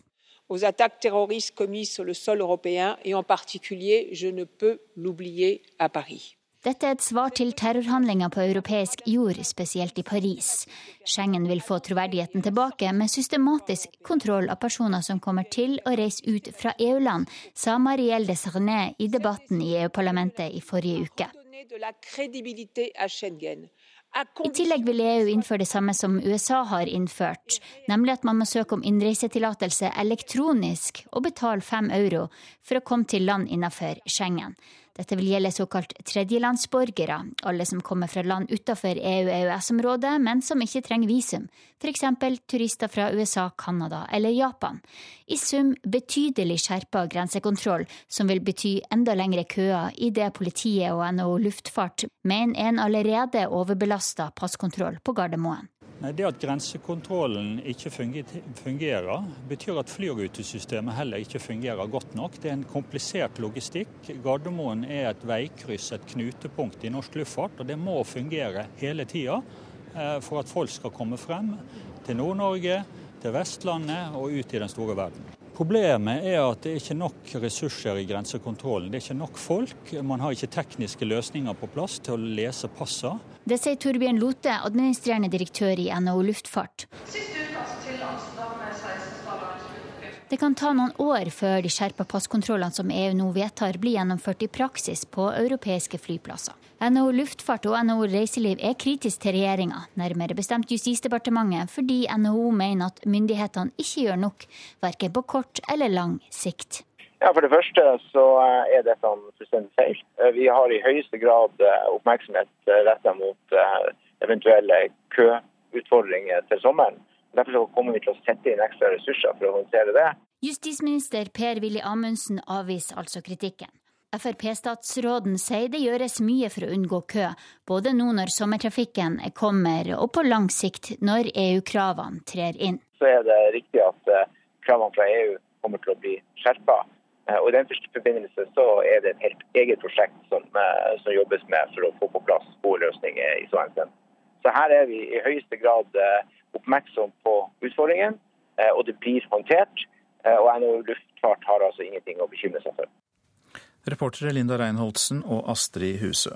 aux attaques terroristes commises sur le sol européen, et en particulier, je ne peux l'oublier, à Paris. Dette er et svar til terrorhandlinger på europeisk jord, spesielt i Paris. Schengen vil få troverdigheten tilbake med systematisk kontroll av personer som kommer til å reise ut fra EU-land, sa Marielle Desarnais i debatten i EU-parlamentet i forrige uke. I tillegg vil EU innføre det samme som USA har innført, nemlig at man må søke om innreisetillatelse elektronisk og betale fem euro for å komme til land innenfor Schengen. Dette vil gjelde såkalt tredjelandsborgere, alle som kommer fra land utenfor EU-EØS-området, men som ikke trenger visum, f.eks. turister fra USA, Canada eller Japan. I sum betydelig skjerpa grensekontroll, som vil bety enda lengre køer i det politiet og NHO Luftfart mener en allerede overbelasta passkontroll på Gardermoen. Nei, Det at grensekontrollen ikke fungerer, betyr at flyrutesystemet heller ikke fungerer godt nok. Det er en komplisert logistikk. Gardermoen er et veikryss, et knutepunkt i norsk luftfart. Og det må fungere hele tida eh, for at folk skal komme frem til Nord-Norge, til Vestlandet og ut i den store verden. Problemet er at det er ikke nok ressurser i grensekontrollen. Det er ikke nok folk. Man har ikke tekniske løsninger på plass til å lese passene. Det sier Torbjørn Lote, administrerende direktør i NHO Luftfart. Det kan ta noen år før de skjerpa passkontrollene som EU nå vedtar, blir gjennomført i praksis på europeiske flyplasser. NHO Luftfart og NHO Reiseliv er kritisk til regjeringa, nærmere bestemt Justisdepartementet, fordi NHO mener at myndighetene ikke gjør nok, verken på kort eller lang sikt. Ja, For det første så eh, er dette fullstendig feil. Eh, vi har i høyeste grad eh, oppmerksomhet retta mot eventuelle køutfordringer til sommeren. Derfor kommer vi til å sette inn ekstra ressurser for å håndtere det. Justisminister Per-Willy Amundsen avviser altså kritikken. Frp-statsråden sier det gjøres mye for å unngå kø, både nå når sommertrafikken kommer og på lang sikt når EU-kravene trer inn. Så er det riktig at eh, kravene fra EU kommer til å bli skjerpa. Eh, og I den første forbindelse så er det et helt eget prosjekt som, eh, som jobbes med for å få på plass gode løsninger i så henseende. Så her er vi i høyeste grad oppmerksom på utfordringen, og det blir håndtert. Og NHO Luftfart har altså ingenting å bekymre seg for. Reportere Linda Reinholdsen og Astrid Husø.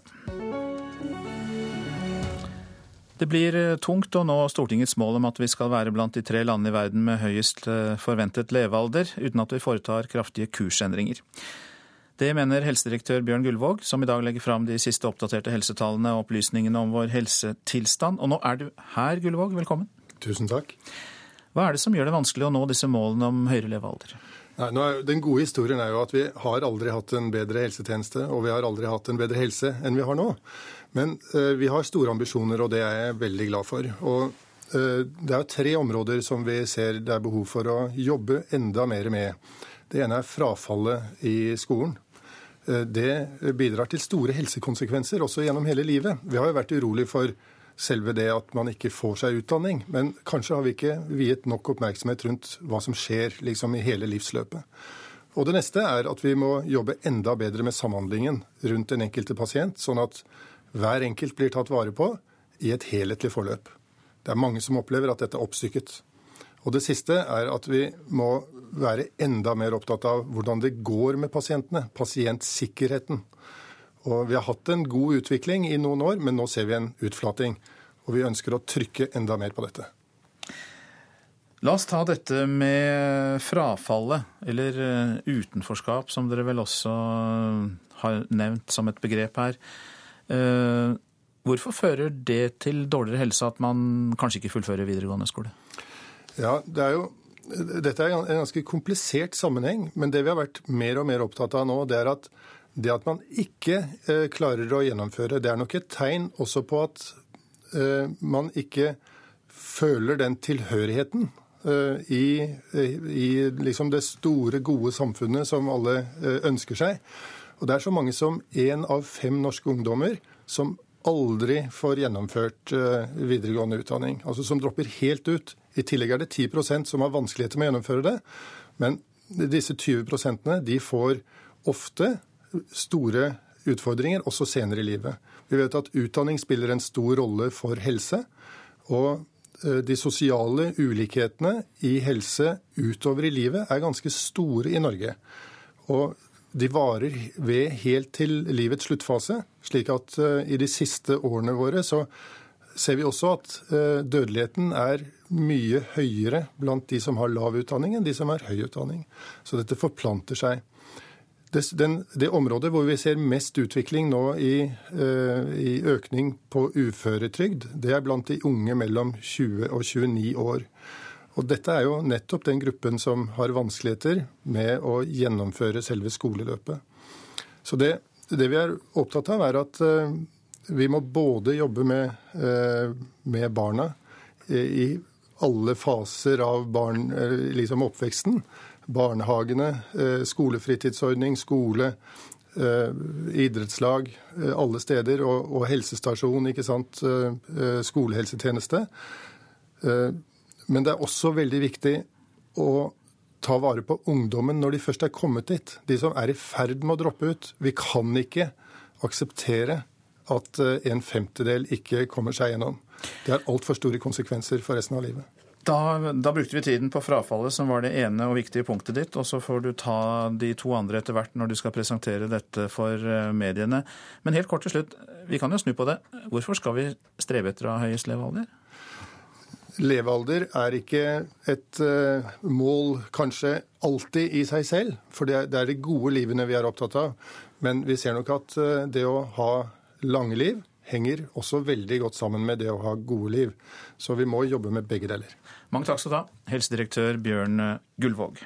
Det blir eh, tungt å nå Stortingets mål om at vi skal være blant de tre landene i verden med høyest eh, forventet levealder, uten at vi foretar kraftige kursendringer. Det mener helsedirektør Bjørn Gullvåg, som i dag legger fram de siste oppdaterte helsetallene og opplysningene om vår helsetilstand. Og nå er du her, Gullvåg. Velkommen. Tusen takk. Hva er det som gjør det vanskelig å nå disse målene om høyere levealder? Nei, er, den gode historien er jo at vi har aldri hatt en bedre helsetjeneste, og vi har aldri hatt en bedre helse enn vi har nå. Men eh, vi har store ambisjoner, og det er jeg veldig glad for. Og eh, det er tre områder som vi ser det er behov for å jobbe enda mer med. Det ene er frafallet i skolen. Eh, det bidrar til store helsekonsekvenser også gjennom hele livet. Vi har jo vært urolig for selve det at man ikke får seg utdanning. Men kanskje har vi ikke viet nok oppmerksomhet rundt hva som skjer liksom, i hele livsløpet. Og det neste er at vi må jobbe enda bedre med samhandlingen rundt den enkelte pasient, sånn at hver enkelt blir tatt vare på i et helhetlig forløp. Det er mange som opplever at dette er oppstykket. Og det siste er at vi må være enda mer opptatt av hvordan det går med pasientene. Pasientsikkerheten. Og vi har hatt en god utvikling i noen år, men nå ser vi en utflating. Og vi ønsker å trykke enda mer på dette. La oss ta dette med frafallet, eller eh, utenforskap, som dere vel også har nevnt som et begrep her. Eh, hvorfor fører det til dårligere helse at man kanskje ikke fullfører videregående skole? Ja, det er jo dette er en ganske komplisert sammenheng, men det vi har vært mer og mer opptatt av nå, det er at det at man ikke eh, klarer å gjennomføre, det er nok et tegn også på at eh, man ikke føler den tilhørigheten Eh, i, i liksom det store, gode samfunnet som alle eh, ønsker seg. Og det er så mange som én av fem norske ungdommer som aldri får gjennomført eh, videregående utdanning. Altså som dropper helt ut. I tillegg er det 10 som har vanskeligheter med å gjennomføre det. Men disse 20% de får ofte store utfordringer også senere i livet. Vi vet at utdanning spiller en stor rolle for helse. Og Eh, de sosiale ulikhetene i helse utover i livet er ganske store i Norge. Og de varer ved helt til livets sluttfase. Slik at eh, i de siste årene våre så ser vi også at eh, dødeligheten er mye høyere blant de som har lav utdanning, enn de som har høy utdanning. Så dette forplanter seg. Det, den, det, området hvor vi ser mest utvikling nå i, uh, i, økning på uføretrygd, det er blant de unge mellom 20 og 29 år. Og dette er jo nettopp den gruppen som har vanskeligheter med å gjennomføre selve skoleløpet. Så det, det vi er opptatt av, er at uh, vi må både jobbe med, uh, med barna i alle faser av barn, liksom oppveksten barnehagene, eh, skolefritidsordning, skole, eh, idrettslag eh, alle steder, og, helsestasjon, ikke sant, skolehelsetjeneste. Men det er også veldig viktig å ta vare på ungdommen når de først er kommet dit. De som er i ferd med å droppe ut. Vi kan ikke akseptere at en femtedel ikke kommer seg gjennom. Det har altfor store konsekvenser for resten av livet. Da, da, brukte vi tiden på frafallet, som var det ene og viktige punktet ditt. Og så får du ta de to andre etter hvert når du skal presentere dette for eh, mediene. Men helt kort til slutt, vi kan jo snu på det. Hvorfor skal vi strebe etter å ha høyest levealder? Levealder er ikke et uh, mål kanskje alltid i seg selv, for det er, de gode livene vi er opptatt av. Men vi ser nok at uh, det å ha lange liv henger også veldig godt sammen med det å ha gode liv. Så vi må jobbe med begge deler. Mange takk skal du ha, helsedirektør Bjørn Gullvåg.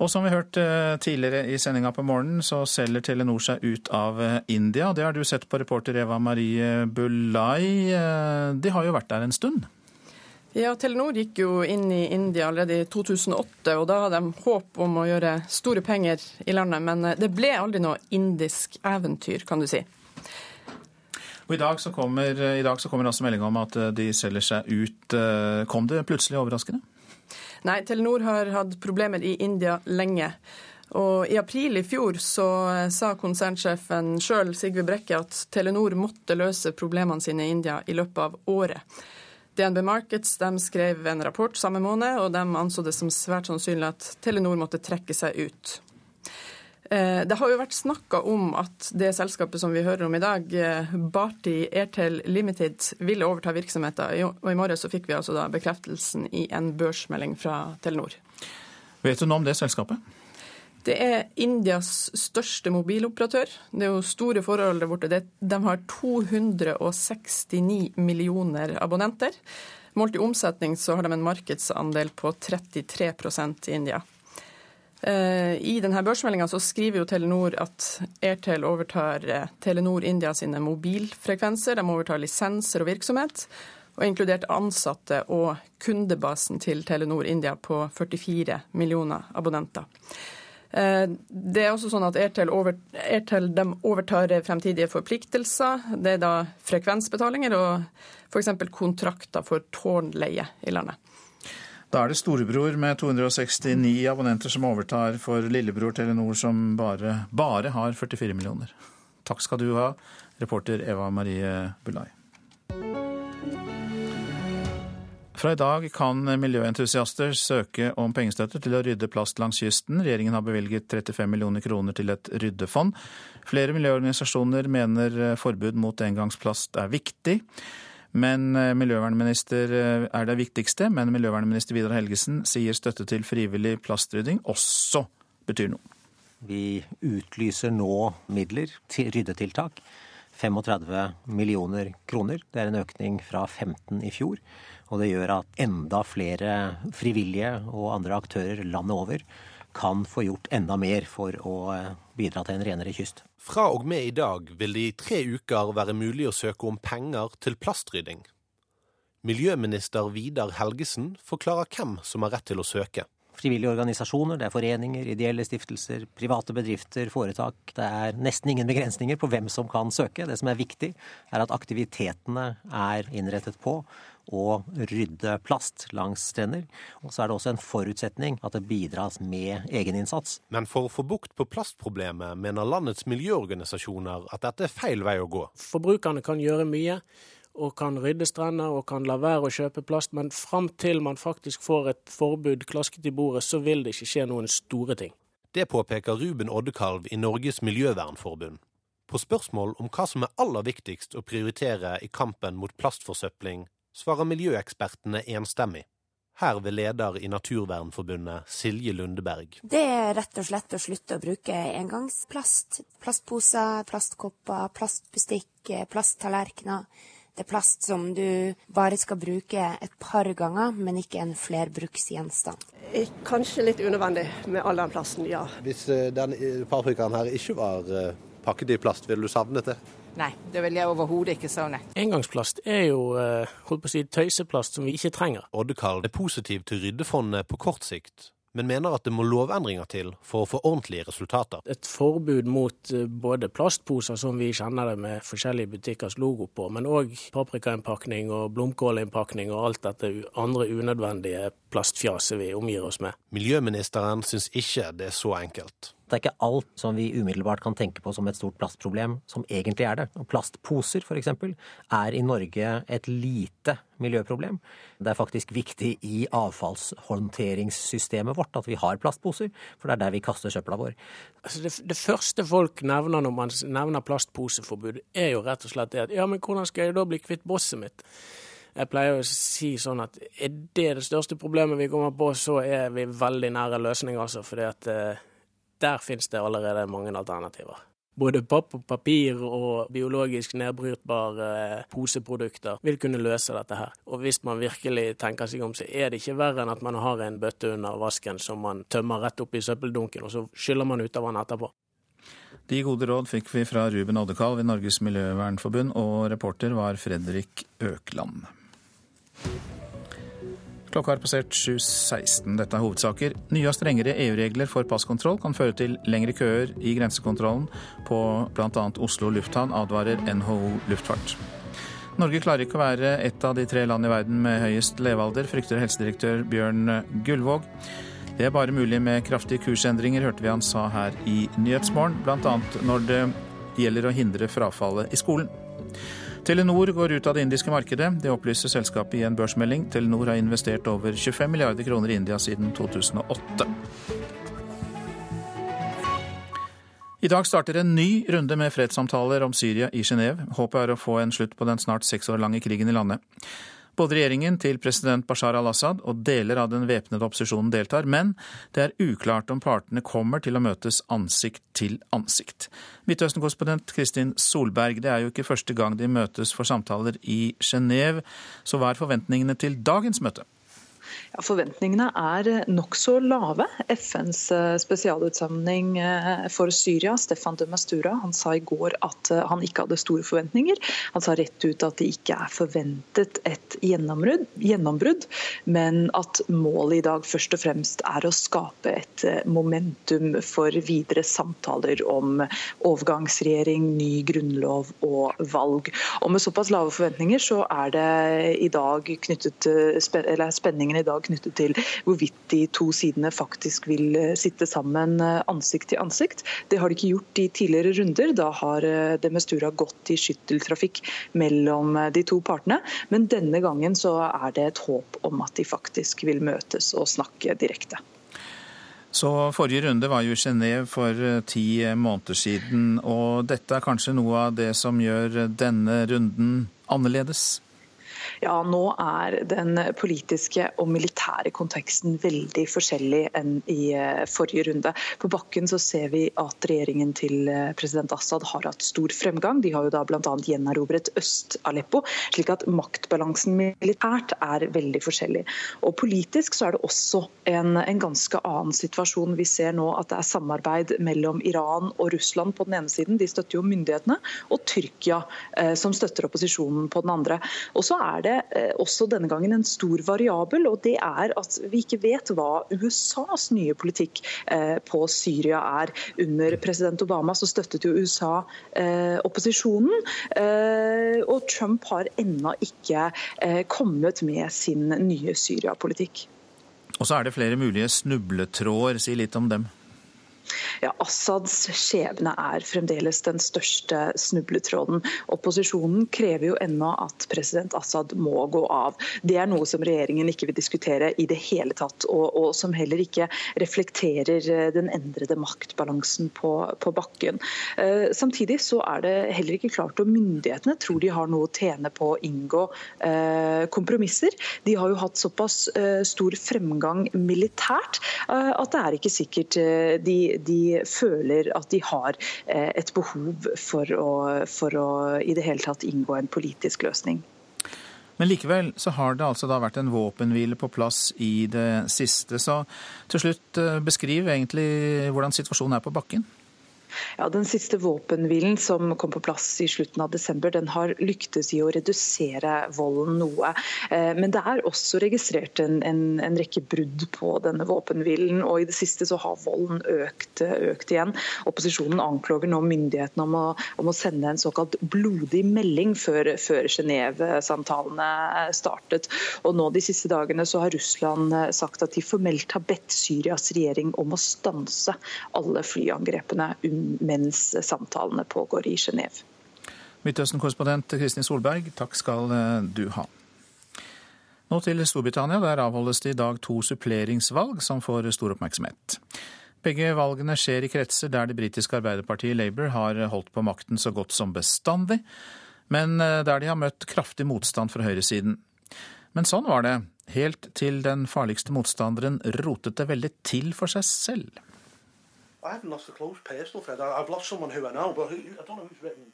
Og som vi hørte eh, tidligere i sendinga på morgenen, så selger Telenor seg ut av eh, India. Det har du sett på reporter Eva Marie Bulai. Eh, de har jo vært der en stund? Ja, Telenor gikk jo inn i India allerede i 2008, og da hadde de håp om å gjøre store penger i landet. Men det ble aldri noe indisk eventyr, kan du si. Og I dag så kommer, i dag så kommer altså meldinga om at eh, de selger seg ut. Eh, kom det plutselig overraskende? Nei, Telenor har hatt problemer i India lenge. Og I april i fjor så eh, sa konsernsjefen sjøl, Sigve Brekke, at Telenor måtte løse problemene sine i India i løpet av året. DNB Markets skrev en rapport samme måned, og de anså det som svært sannsynlig at Telenor måtte trekke seg ut. Eh, det har jo vært snakka om at det selskapet som vi hører om i dag, eh, Barti Airtel Limited, ville overta virksomheten. Og i morges fikk vi altså da bekreftelsen i en børsmelding fra Telenor. Vet du noe om det selskapet? Det er Indias største mobiloperatør. Det er jo store forhold der borte. De har 269 millioner abonnenter. Målt i omsetning så har de en markedsandel på 33% i India. Eh, I denne børsmeldinga skriver jo Telenor at Airtel overtar eh, Telenor India sine mobilfrekvenser. De overtar lisenser og virksomhet, og inkludert ansatte og kundebasen til Telenor India på 44 millioner abonnenter. Eh, det er også sånn at Airtel, over, Airtel overtar fremtidige forpliktelser. Det er da frekvensbetalinger og f.eks. kontrakter for tårnleie i landet. Da er det storebror med 269 abonnenter som overtar for lillebror Telenor, som bare, bare har 44 millioner. Takk skal du ha, reporter Eva Marie Bulai. Fra i dag kan miljøentusiaster søke om pengestøtte til å rydde plast langs kysten. Regjeringen har bevilget 35 millioner kroner til et ryddefond. Flere miljøorganisasjoner mener forbud mot engangsplast er viktig. Men miljøvernminister er det viktigste, men miljøvernminister Vidar Helgesen sier støtte til frivillig plastrydding også betyr noe. Vi utlyser nå midler til ryddetiltak. 35 millioner kroner. Det er en økning fra 15 i fjor. Og det gjør at enda flere frivillige og andre aktører landet over kan få gjort enda mer for å eh, bidra til en renere kyst. Fra og med i dag vil det i tre uker være mulig å søke om penger til plastrydding. Miljøminister Vidar Helgesen forklarer hvem som har rett til å søke. Frivillige organisasjoner, det er foreninger, ideelle stiftelser, private bedrifter, foretak. Det er nesten ingen begrensninger på hvem som kan søke. Det som er viktig, er at aktivitetene er innrettet på å rydde plast langs strender. Og så er det også en forutsetning at det bidras med egeninnsats. Men for å få bukt på plastproblemet mener landets miljøorganisasjoner at dette er feil vei å gå. Forbrukerne kan gjøre mye og kan rydde strender og kan la være å kjøpe plast, men fram til man faktisk får et forbud klasket i bordet, så vil det ikke skje noen store ting. Det påpeker Ruben Oddekalv i Norges miljøvernforbund. På spørsmål om hva som er aller viktigst å prioritere i kampen mot plastforsøpling, svarer miljøekspertene enstemmig. Her ved leder i Naturvernforbundet, Silje Lundeberg. Det er rett og slett å slutte å bruke engangsplast. Plastposer, plastkopper, plastbestikk, plasttallerkener. Det er plast som du bare skal bruke et par ganger, men ikke en flerbruksgjenstand. Kanskje litt unødvendig med all den plasten, ja. Hvis eh, den paprikaen her ikke var eh, pakket i plast, ville du savnet det? Nei, det vil jeg overhodet ikke savne. Engangsplast er jo eh, holdt på å si, tøyseplast som vi ikke trenger. Oddekald er positiv til ryddefondet på kort sikt, men mener at det må lovendringer til for å få ordentlige resultater. Et forbud mot eh, både plastposer, som vi kjenner det med forskjellige butikkers logo på, men òg paprikainnpakning og blomkålinnpakning og alt dette andre unødvendige plastfjaset vi omgir oss med. Miljøministeren syns ikke det er så enkelt. Det er ikke alt som vi umiddelbart kan tenke på som et stort plastproblem, som egentlig er det. Plastposer, f.eks., er i Norge et lite miljøproblem. Det er faktisk viktig i avfallshåndteringssystemet vårt at vi har plastposer, for det er der vi kaster søpla vår. Altså det, det, første folk nevner når man nevner plastposeforbud, er jo rett og slett det at ja, men hvordan skal jeg da bli kvitt bosset mitt? Jeg pleier å si sånn at er det det største problemet vi kommer på, så er vi veldig nære løsning, altså. fordi at eh, der finnes det allerede mange alternativer. Både papp og papir og biologisk nedbrytbare poseprodukter vil kunne løse dette her. Og hvis man virkelig tenker seg om, så er det ikke verre enn at man har en bøtte under vasken som man tømmer rett opp i søppeldunken, og så skyller man ut av den etterpå. De gode råd fikk vi fra Ruben Oddekalv i Norges miljøvernforbund, og reporter var Fredrik Økland. Klokka har passert 7.16. Dette er hovedsaker. Nye og strengere EU-regler for passkontroll kan føre til lengre køer i grensekontrollen på bl.a. Oslo lufthavn, advarer NHO luftfart. Norge klarer ikke å være et av de tre land i verden med høyest levealder, frykter helsedirektør Bjørn Gullvåg. Det er bare mulig med kraftige kursendringer, hørte vi han sa her i Nyhetsmorgen, bl.a. når det gjelder å hindre frafallet i skolen. Telenor går ut av det indiske markedet. Det opplyser selskapet i en børsmelding. Telenor har investert over 25 milliarder kroner i India siden 2008. I dag starter en ny runde med fredssamtaler om Syria i Genéve. Håpet er å få en slutt på den snart seks år lange krigen i landet. Både regjeringen til president Bashar al-Assad og deler av den væpnede opposisjonen deltar, men det er uklart om partene kommer til å møtes ansikt til ansikt. Midtøsten-korrespondent Kristin Solberg, det er jo ikke første gang de møtes for samtaler i Genéve, så hva er forventningene til dagens møte? Ja, forventningene er nokså lave. FNs spesialutsamling spesialutsending eh, for Syria, Stefan de Mastura, han sa i går at eh, han ikke hadde store forventninger. Han sa rett ut at det ikke er forventet et gjennombrudd, men at målet i dag først og fremst er å skape et momentum for videre samtaler om overgangsregjering, ny grunnlov og valg. Og Med såpass lave forventninger så er det i dag knyttet, eller spenningen i dag knyttet til hvorvidt de to sidene faktisk vil sitte sammen ansikt til ansikt. Det har de ikke gjort i tidligere runder. Da har Demestura gått i skytteltrafikk mellom de to partene. Men denne gangen så er det et håp om at de faktisk vil møtes og snakke direkte. Så Forrige runde var jo i Genéve for eh, ti måneder siden, og dette er kanskje noe av det som gjør denne runden annerledes? Ja, nå er den politiske og militære konteksten veldig forskjellig enn i eh, forrige runde. På bakken så ser vi at regjeringen til eh, president Assad har hatt stor fremgang. De har jo da bl.a. gjenerobret Øst-Aleppo, slik at maktbalansen militært er veldig forskjellig. Og Politisk så er det også en, en ganske annen situasjon. Vi ser nå at det er samarbeid mellom Iran og Russland på den ene siden, de støtter jo myndighetene, og Tyrkia eh, som støtter opposisjonen på den andre. Og så er det det eh, også denne gangen en stor variabel, og det er at vi ikke vet hva USAs nye politikk eh, på Syria er. Under president Obama så støttet jo USA eh, opposisjonen, og Trump har ennå ikke kommet med sin nye Syria-politikk. Og så er det flere mulige snubletråder. Si litt om dem. Ja, Assads skjebne er fremdeles den største snubletråden. Opposisjonen krever jo ennå at president Assad må gå av. Det er noe som regjeringen ikke vil diskutere i det hele tatt, og, og som heller ikke reflekterer eh, den endrede maktbalansen på, på bakken. Eh, samtidig så er det heller ikke klart om myndighetene tror de har noe å tjene på å inngå eh, kompromisser. De har jo hatt såpass eh, stor fremgang militært eh, at det er ikke sikkert eh, de, de føler at de har eh, et behov for å, for å i det hele tatt inngå en politisk løsning. Men likevel så har det altså da vært en våpenhvile på plass i det siste. Så til slutt, eh, beskriv egentlig hvordan situasjonen er på bakken. Ja, Den siste våpenhvilen som kom på plass i slutten av desember, den har lyktes i å redusere volden noe. Eh, men det er også registrert en, en, en rekke brudd på denne våpenhvilen. Og i det siste så har volden økt, økt igjen. Opposisjonen anklager nå myndighetene om å, om å sende en såkalt blodig melding før, før Genéve-samtalene startet. Og nå de siste dagene så har Russland sagt at de formelt har bedt Syrias regjering om å stanse alle flyangrepene under mens samtalene pågår i Genéve. Midtøsten-korrespondent Kristin Solberg, takk skal eh, du ha. Nå til Storbritannia. Der avholdes det i dag to suppleringsvalg som får stor oppmerksomhet. Begge valgene skjer i kretser der det britiske arbeiderpartiet Labour har holdt på makten så godt som bestandig, men eh, der de har møtt kraftig motstand fra høyresiden. Men sånn var det, helt til den farligste motstanderen rotet det veldig til for seg selv. I haven't lost a close personal friend. I've lost someone who I know, but who, I don't know who's written.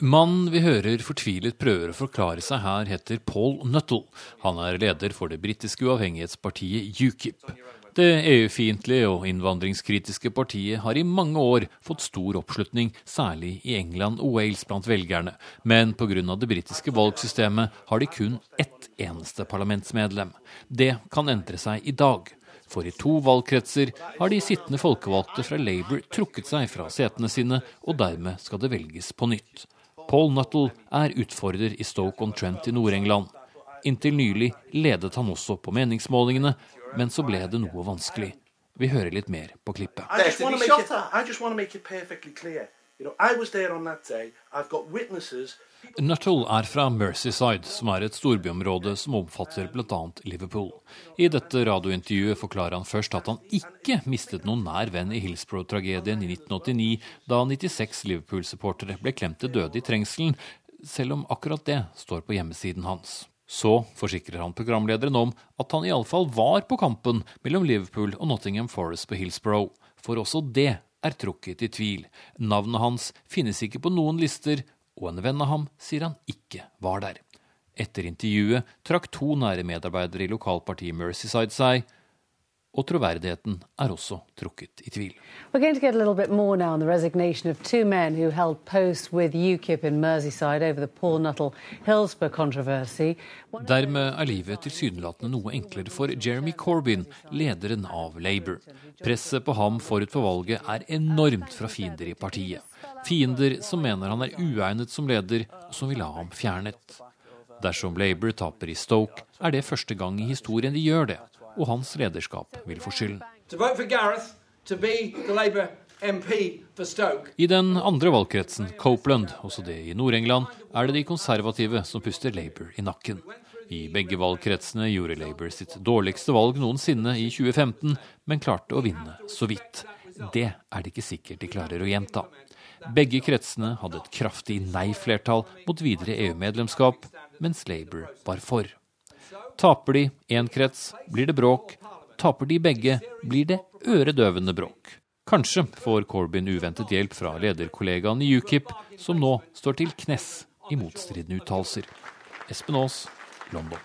Mannen vi hører fortvilet prøver å forklare seg her, heter Paul Nuttall. Han er leder for det britiske uavhengighetspartiet UKIP. Det EU-fiendtlige og innvandringskritiske partiet har i mange år fått stor oppslutning, særlig i England og Wales blant velgerne, men pga. det britiske valgsystemet har de kun ett eneste parlamentsmedlem. Det kan endre seg i dag. For i to valgkretser har de sittende folkevalgte fra Labour trukket seg fra setene sine, og dermed skal det velges på nytt. Paul Nuttall er utfordrer i Stoke-on-Trent i Nord-England. Inntil nylig ledet han også på meningsmålingene, men så ble det noe vanskelig. Vi hører litt mer på klippet. Nuttall er fra Mercyside, som er et storbyområde som omfatter bl.a. Liverpool. I dette radiointervjuet forklarer han først at han ikke mistet noen nær venn i Hillsborough-tragedien i 1989, da 96 Liverpool-supportere ble klemt til døde i trengselen, selv om akkurat det står på hjemmesiden hans. Så forsikrer han programlederen om at han iallfall var på kampen mellom Liverpool og Nottingham Forest på Hillsborough, for også det er trukket i tvil. Navnet hans finnes ikke på noen lister, og en venn av ham sier han ikke var der. Etter intervjuet trakk to nære medarbeidere i lokalpartiet Mercyside seg, og troverdigheten er også trukket i tvil. Dermed er livet tilsynelatende noe enklere for Jeremy Corbyn, lederen av Labour. Presset på ham forut for valget er enormt fra fiender i partiet. Fiender som mener han er uegnet som leder, og som vil ha ham fjernet. Dersom Labour taper i Stoke, er det første gang i historien de gjør det, og hans lederskap vil få skylden. I den andre valgkretsen, Copeland, også det i Nord-England, er det de konservative som puster Labour i nakken. I begge valgkretsene gjorde Labour sitt dårligste valg noensinne i 2015, men klarte å vinne så vidt. Det er det ikke sikkert de klarer å gjenta. Begge kretsene hadde et kraftig nei-flertall mot videre EU-medlemskap, mens Labour var for. Taper de én krets, blir det bråk. Taper de begge, blir det øredøvende bråk. Kanskje får Corbyn uventet hjelp fra lederkollegaen i UKIP, som nå står til knes i motstridende uttalelser. Espen Aas, London.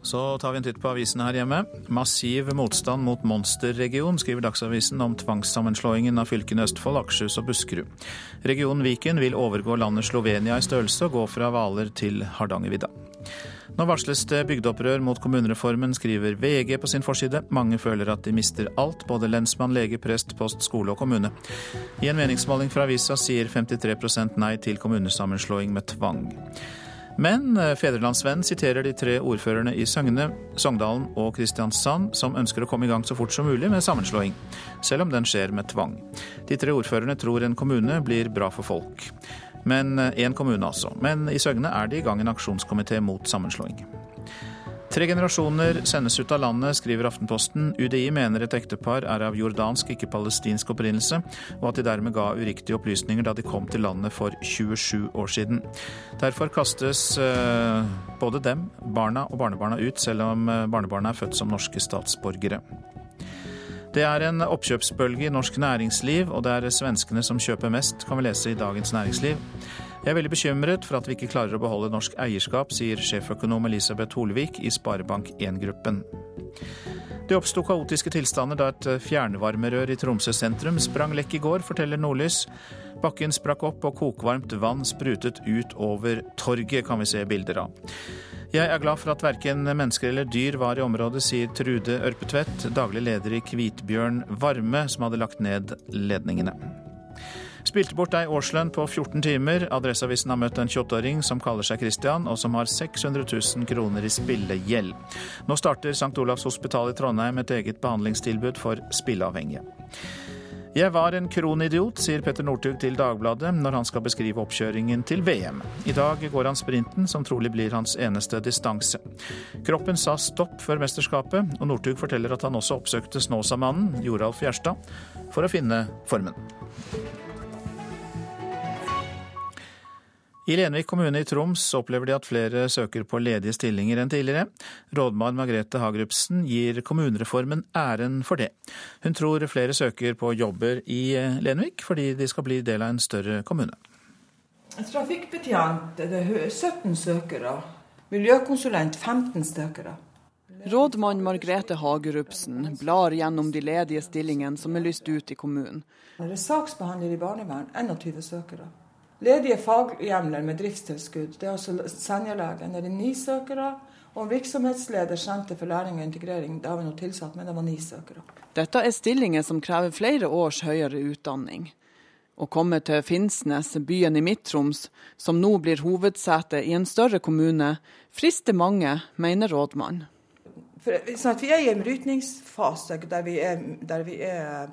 Så tar vi en titt på avisene her hjemme. Massiv motstand mot monsterregion, skriver Dagsavisen om tvangssammenslåingen av fylkene Østfold, Akershus og Buskerud. Regionen Viken vil overgå landet Slovenia i størrelse og gå fra Hvaler til Hardangervidda. Nå varsles det bygdeopprør mot kommunereformen, skriver VG på sin forside. Mange føler at de mister alt, både lensmann, lege, prest, post, skole og kommune. I en meningsmåling fra avisa sier 53% nei til kommunesammenslåing med tvang. Men eh, Fedrelandsvennen siterer de tre ordførerne i Søgne, Sogndalen og Kristiansand som ønsker å komme i gang så fort som mulig med sammenslåing, selv om den skjer med tvang. De tre ordførerne tror en kommune blir bra for folk. Men én eh, kommune, altså. Men i Søgne er det i gang en aksjonskomité mot sammenslåing. Tre generasjoner sendes ut av landet, skriver Aftenposten. UDI mener et ektepar er av jordansk, ikke palestinsk opprinnelse, og at de dermed ga uriktige opplysninger da de kom til landet for 27 år siden. Derfor kastes eh, både dem, barna og barnebarna ut, selv om eh, barnebarna er født som norske statsborgere. Det er en oppkjøpsbølge i norsk næringsliv, og det er svenskene som kjøper mest, kan vi lese i Dagens Næringsliv. Jeg er veldig bekymret for at vi ikke klarer å beholde norsk eierskap, sier sjeføkonom Elisabeth Holvik i Sparebank1-gruppen. Det oppsto kaotiske tilstander da et fjernvarmerør i Tromsø sentrum sprang lekk i går, forteller Nordlys. Bakken sprakk opp og kokvarmt vann sprutet ut over torget, kan vi se bilder av. Jeg er glad for at verken mennesker eller dyr var i området, sier Trude Ørpetvedt, daglig leder i Kvitbjørn Varme, som hadde lagt ned ledningene. Spilte bort ei årslønn på 14 timer. Adresseavisen har møtt en 28-åring som kaller seg Christian, og som har 600 000 kroner i spillegjeld. Nå starter St. Olavs hospital i Trondheim et eget behandlingstilbud for spilleavhengige. Jeg var en kronidiot, sier Petter Northug til Dagbladet når han skal beskrive oppkjøringen til VM. I dag går han sprinten, som trolig blir hans eneste distanse. Kroppen sa stopp før mesterskapet, og Northug forteller at han også oppsøkte Snåsamannen, Joralf Gjerstad, for å finne formen. I Lenvik kommune i Troms opplever de at flere søker på ledige stillinger enn tidligere. Rådmann Margrethe Hagrupsen gir kommunereformen æren for det. Hun tror flere søker på jobber i Lenvik fordi de skal bli del av en større kommune. Trafikkbetjent det er 17 søkere. Miljøkonsulent 15 søkere. Rådmann Margrethe Hagerupsen blar gjennom de ledige stillingene som er lyst ut i kommunen. Det er saksbehandler i barnevern 21 søkere. Ledige faghjemler med driftstilskudd. Det er også Senjalegen. Det er ni søkere. Og virksomhetsleder Senter for læring og integrering, det har vi nå tilsatt, men det var ni søkere. Dette er stillinger som krever flere års høyere utdanning. Å komme til Finnsnes, byen i Midt-Troms, som nå blir hovedsete i en større kommune, frister mange, mener rådmann. Sånn vi er i en brytningsfase der vi er, der vi er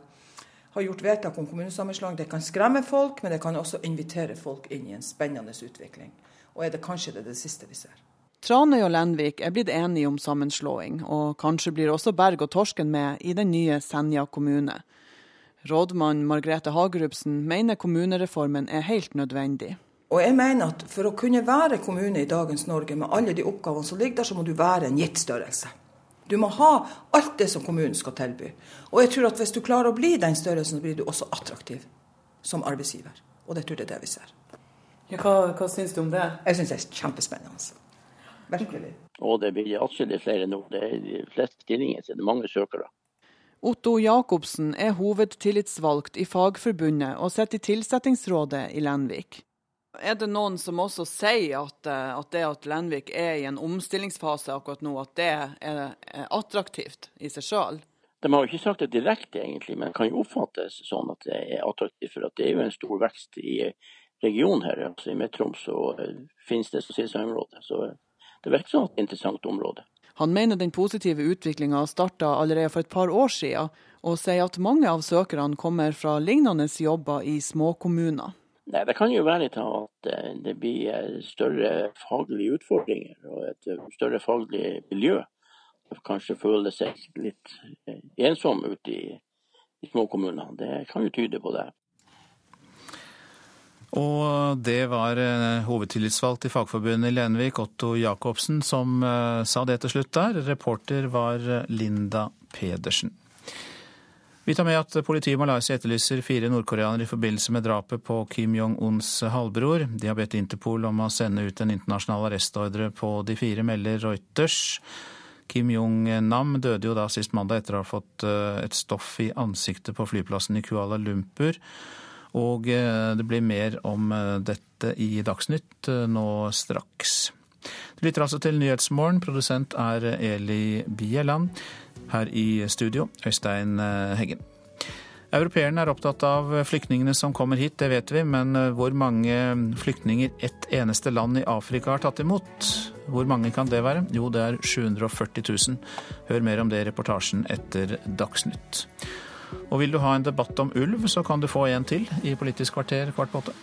har gjort vedtak om kommunesammenslåing. Det kan skremme folk, men det kan også invitere folk inn i en spennende utvikling. Og er det kanskje det, det siste vi ser. Tranøy og Lenvik er blitt enige om sammenslåing, og kanskje blir også Berg og Torsken med i den nye Senja kommune. Rådmann Margrethe Hagerupsen mener kommunereformen er helt nødvendig. Og jeg mener at For å kunne være kommune i dagens Norge med alle de oppgavene som ligger der, så må du være en gitt størrelse. Du må ha alt det som kommunen skal tilby. Og jeg tror at hvis du klarer å bli den størrelsen, så blir du også attraktiv som arbeidsgiver. Og det tror jeg det er det vi ser. Ja, hva, hva syns du om det? Jeg syns det er kjempespennende. Virkelig. Og det blir atskillig flere nå. Det er de fleste stillinger, så det er mange søkere. Otto Jacobsen er hovedtillitsvalgt i Fagforbundet og sitter i tilsettingsrådet i Lenvik. Er det noen som også sier at, eh, at, det at Lenvik er i en omstillingsfase akkurat nå, at det er, attraktivt i seg sjøl? De har jo ikke sagt det direkte, egentlig, men kan jo oppfattes sånn at det er attraktivt. For det er jo en stor vekst i regionen her, altså i Midt-Troms, så finnes det sesongområder. Så det virker som et interessant område. Han mener den positive utviklinga starta allerede for et par år siden, og sier at mange av søkerne kommer fra lignende jobber i småkommuner. Nei, Det kan jo være til at det blir større faglige utfordringer og et større faglig miljø. Kanskje føler seg litt ensom ute i, i småkommuner. Det kan jo tyde på det. Og det var eh, hovedtillitsvalgt i Fagforbundet i Lenvik, Otto Jacobsen, som eh, sa det til slutt der. Reporter var eh, Linda Pedersen. Vi tar med at politiet i Malaysia etterlyser fire nordkoreanere i forbindelse med drapet på Kim Jong-uns halvbror. De har bedt Interpol om å sende ut en internasjonal arrestordre på de fire, melder Reuters. Kim Jong-nam døde jo da sist mandag etter å ha fått et stoff i ansiktet på flyplassen i Kuala Lumpur. Og eh, det blir mer om eh, dette i Dagsnytt eh, nå straks. Du lytter altså til Nyhetsmorgen. Produsent er Eli Bieland. Her i studio, Øystein Heggen. Europeerne er opptatt av flyktningene som kommer hit, det vet vi. Men hvor mange flyktninger ett eneste land i Afrika har tatt imot? Hvor mange kan det være? Jo, det er 740 000. Hør mer om det i reportasjen etter Dagsnytt. Og vil du ha en debatt om ulv, så kan du få en til i Politisk kvarter kvart på åtte.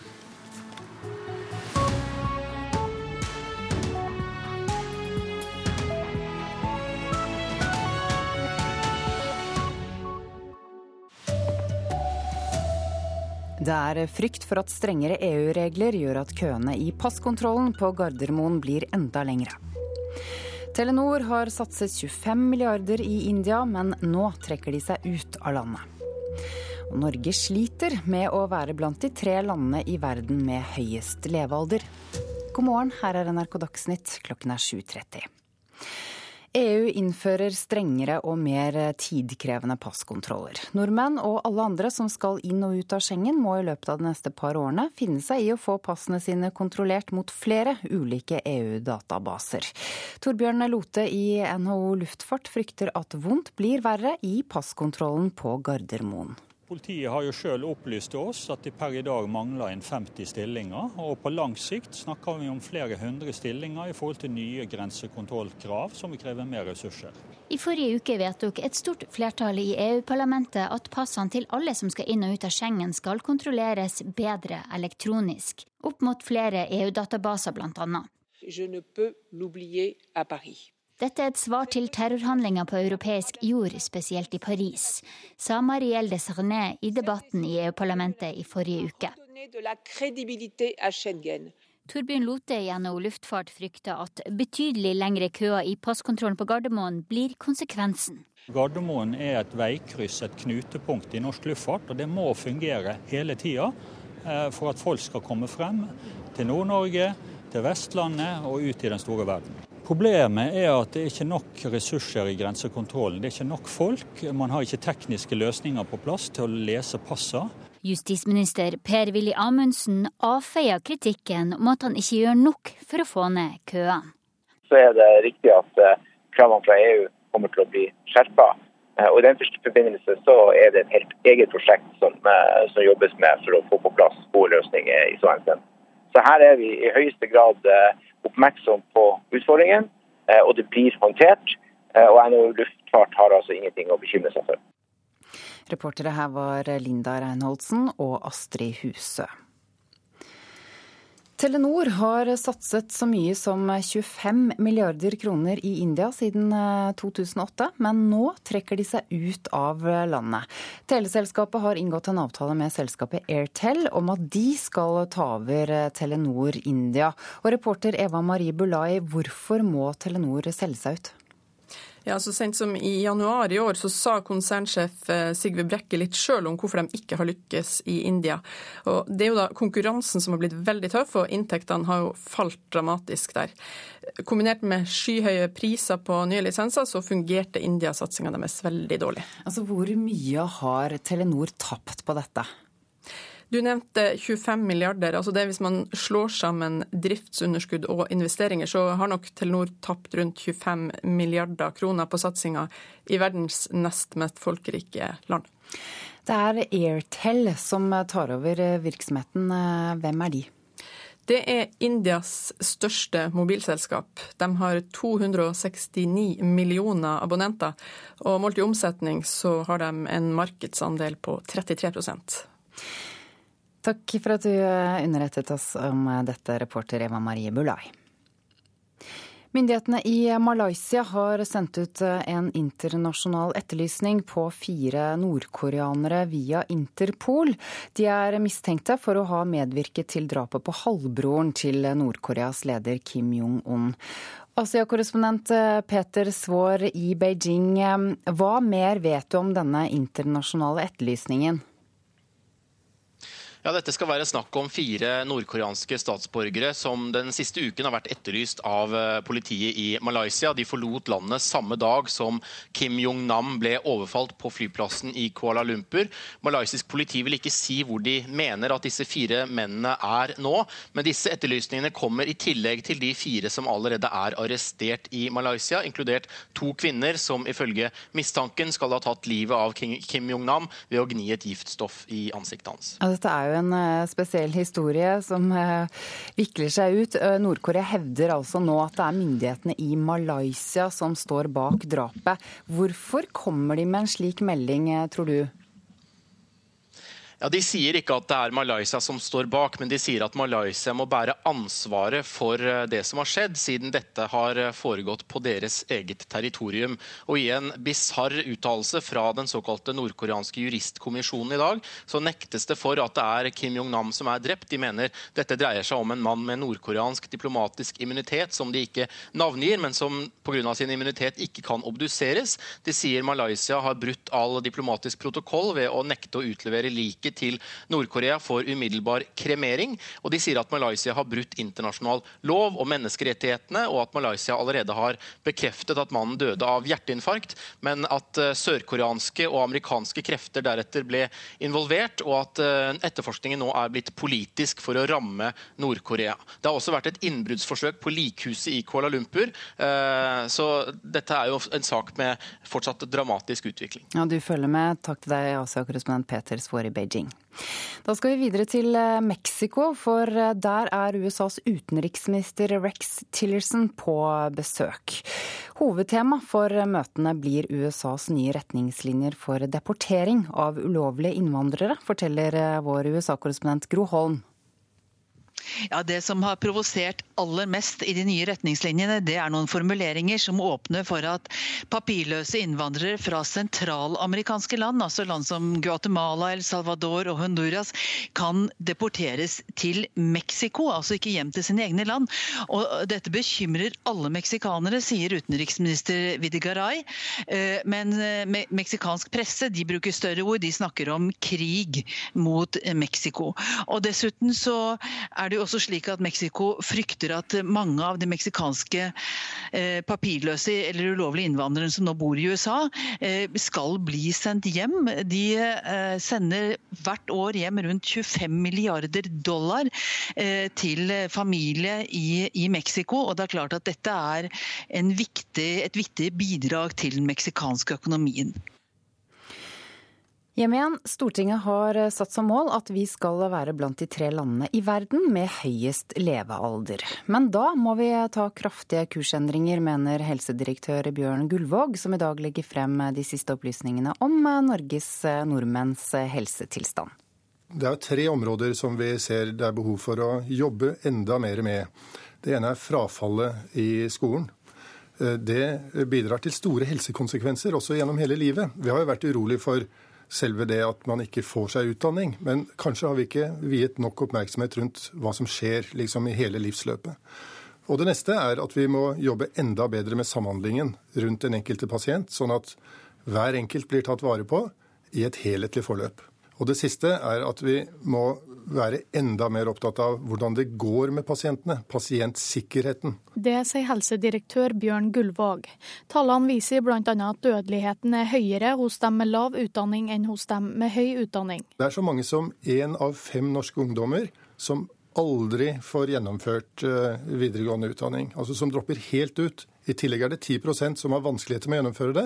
Det er frykt for at strengere EU-regler gjør at køene i passkontrollen på Gardermoen blir enda lengre. Telenor har satset 25 milliarder i India, men nå trekker de seg ut av landet. Og Norge sliter med å være blant de tre landene i verden med høyest levealder. God morgen, her er NRK Dagsnytt, klokken er 7.30. EU innfører strengere og mer tidkrevende passkontroller. Nordmenn og alle andre som skal inn og ut av Schengen må i løpet av de neste par årene finne seg i å få passene sine kontrollert mot flere ulike EU-databaser. Torbjørn Lote i NHO Luftfart frykter at vondt blir verre i passkontrollen på Gardermoen. Politiet har jo sjøl opplyst til oss at de per i dag mangler en 50 stillinger. Og på lang sikt snakker vi om flere hundre stillinger i forhold til nye grensekontrollkrav som vil kreve mer ressurser. I forrige uke vedtok et stort flertall i EU-parlamentet at passene til alle som skal inn og ut av Schengen skal kontrolleres bedre elektronisk. Opp mot flere EU-databaser bl.a. Je ne peux l'oublier à Paris. Dette er et svar til terrorhandlinger på europeisk jord, spesielt i Paris, sa Marielle Desarnais i debatten i EU-parlamentet i forrige uke. Torbjørn Lote i NHO Luftfart frykter at betydelig lengre køer i passkontrollen på Gardermoen blir konsekvensen. Gardermoen er et veikryss, et knutepunkt i norsk luftfart, og det må fungere hele tida eh, for at folk skal komme frem til Nord-Norge, til Vestlandet og ut i den store verden. Problemet er at det er ikke nok ressurser i grensekontrollen. Det er ikke nok folk. Man har ikke tekniske løsninger på plass til å lese passene. Justisminister Per-Willy Amundsen avfeier kritikken om at han ikke gjør nok for å få ned køene. Så er det riktig at eh, kravene fra EU kommer til å bli skjerpa. Eh, og I den første forbindelse så er det et helt eget prosjekt som, eh, som jobbes med for å få på plass gode løsninger i så henseende. Så her er vi i høyeste grad oppmerksom på utfordringen, eh, og det blir håndtert. Eh, og NHO Luftfart har altså ingenting å bekymre seg for. Reportere her var Linda Reinholdsen og Astrid Huse. Telenor har satset så mye som 25 milliarder kroner i India siden 2008, eh, men nå trekker de seg ut av landet. Teleselskapet har inngått en avtale med selskapet Airtel om at de skal ta over Telenor India. Og reporter Eva Marie Bulai, hvorfor må Telenor selge seg ut? Ja, Så sent som i januar i år så sa konsernsjef eh, Sigve Brekke litt sjøl om hvorfor de ikke har lykkes i India. Og Det er jo da konkurransen som har blitt veldig tøff, og inntektene har jo falt dramatisk der. Kombinert med skyhøye priser på nye lisenser, så fungerte India-satsinga deres veldig dårlig. Altså, Hvor mye har Telenor tapt på dette? Du nevnte 25 milliarder. altså det Hvis man slår sammen driftsunderskudd og investeringer, så har nok Telenor tapt rundt 25 milliarder kroner på satsinga i verdens nest mest folkerike land. Det er Airtel som tar over virksomheten. Hvem er de? Det er Indias største mobilselskap. De har 269 millioner abonnenter, og målt i omsetning så har de en markedsandel på 33 Takk for at du underrettet oss om dette, reporter Eva Marie Bulai. Myndighetene i Malaysia har sendt ut en internasjonal etterlysning på fire nordkoreanere via Interpol. De er mistenkte for å ha medvirket til drapet på halvbroren til Nord-Koreas leder Kim Jong-un. Asia-korrespondent Peter Svaar i Beijing, hva mer vet du om denne internasjonale etterlysningen? Ja, Dette skal være snakk om fire nordkoreanske statsborgere som den siste uken har vært etterlyst av eh, politiet i Malaysia. De forlot landet samme dag som Kim Jong-nam ble overfalt på flyplassen i Kuala Lumpur. Malaysisk politi vil ikke si hvor de mener at disse fire mennene er nå, men disse etterlysningene kommer i tillegg til de fire som allerede er arrestert i Malaysia, inkludert to kvinner som ifølge mistanken skal ha tatt livet av Kim Jong-nam ved å gni et giftstoff i ansiktet hans. Ja, dette er jo en eh, spesiell historie som eh, vikler seg ut. Eh, Nord-Korea hevder altså nå at det er myndighetene i Malaysia som står bak drapet. Hvorfor kommer de med en slik melding, tror du? Ja, De sier ikke at det er Malaysia som står bak, men de sier at Malaysia må bære ansvaret for eh, det som har skjedd, siden dette har eh, foregått på deres eget territorium. Og I en bisarr uttalelse fra den såkalte nordkoreanske juristkommisjonen i dag, så nektes det for at det er Kim Jong-nam som er drept. De mener dette dreier seg om en mann med nordkoreansk diplomatisk immunitet, som de ikke navngir, men som pga. sin immunitet ikke kan obduseres. De sier Malaysia har brutt all diplomatisk protokoll ved å nekte å utlevere lik til Nord-Korea for umiddelbar kremering. Og de sier at Malaysia har brutt internasjonal lov og menneskerettighetene, og at Malaysia allerede har bekreftet at mannen døde av hjerteinfarkt, men at uh, sørkoreanske og amerikanske krefter deretter ble involvert, og at uh, etterforskningen nå er blitt politisk for å ramme Nord-Korea. Det har også vært et innbruddsforsøk på likhuset i Kuala Lumpur, uh, så dette er jo en sak med fortsatt dramatisk utvikling. Ja, Du følger med. Takk til deg, Asia-korrespondent Peter Svår i Beijing. Beijing. Da skal vi videre til eh, Mexico, for eh, der er USAs utenriksminister Rex Tillerson på besøk. Hovedtema for møtene blir USAs nye retningslinjer for deportering av ulovlige innvandrere, forteller eh, vår USA-korrespondent Gro Holm. Ja, Det som har provosert aller mest i de nye retningslinjene, det er noen formuleringer som åpner for at papirløse innvandrere fra sentralamerikanske land, altså land som Guatemala, El Salvador og Honduras, kan deporteres til Mexico, altså ikke hjem til sine egne land. Og Dette bekymrer alle meksikanere, sier utenriksminister Videgaray. Eh, men eh, meksikansk presse de bruker større ord, de snakker om krig mot Mexico. Og Dessuten så er det jo også slik at Mexico frykter at mange av de meksikanske eh, papirløse eller ulovlige innvandrerne som nå bor i USA, eh, skal bli sendt hjem. De eh, sender hvert år hjem rundt 25 milliarder dollar til familie i, i Mexico. Og det er klart at dette er viktig, et viktig bidrag til den meksikanske økonomien. Hjem igjen. Stortinget har satt som mål at vi skal være blant de tre landene i verden med høyest levealder. Men da må vi ta kraftige kursendringer, mener helsedirektør Bjørn Gullvåg, som i dag legger frem de siste opplysningene om Norges nordmenns helsetilstand. Det er tre områder som vi ser det er behov for å jobbe enda mer med. Det ene er frafallet i skolen. Det bidrar til store helsekonsekvenser også gjennom hele livet. Vi har jo vært urolig for selve det at man ikke får seg utdanning. Men kanskje har vi ikke viet nok oppmerksomhet rundt hva som skjer liksom, i hele livsløpet. Og det neste er at vi må jobbe enda bedre med samhandlingen rundt den enkelte pasient, sånn at hver enkelt blir tatt vare på i et helhetlig forløp. Og det siste er at vi må være enda mer opptatt av hvordan det går med pasientene, pasientsikkerheten. Det sier helsedirektør Bjørn Gullvåg. Tallene viser bl.a. at dødeligheten er høyere hos dem med lav utdanning enn hos dem med høy utdanning. Det er så mange som én av fem norske ungdommer som aldri får gjennomført eh, videregående utdanning, altså som dropper helt ut. I tillegg er det 10% som har vanskeligheter med å gjennomføre det.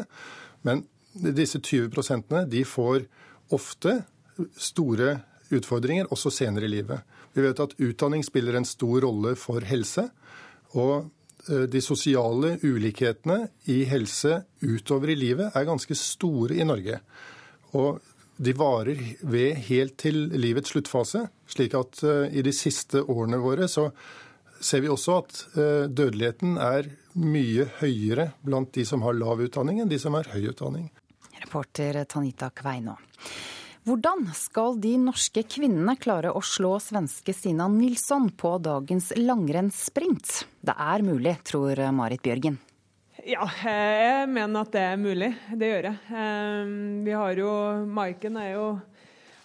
Men disse 20% de får ofte store utfordringer også senere i livet. Vi vet at utdanning spiller en stor rolle for helse. Og eh, de sosiale ulikhetene i helse utover i livet er ganske store i Norge. Og de varer ved helt til livets sluttfase. Slik at eh, i de siste årene våre så ser vi også at eh, dødeligheten er mye høyere blant de som har lav utdanning, enn de som har høy utdanning. Reporter Tanita Kveino. Hvordan skal de norske kvinnene klare å slå svenske Stina Nilsson på dagens langrennssprint? Det er mulig, tror Marit Bjørgen. Ja, jeg mener at det er mulig. Det gjør jeg. Ehm, vi har jo Maiken er jo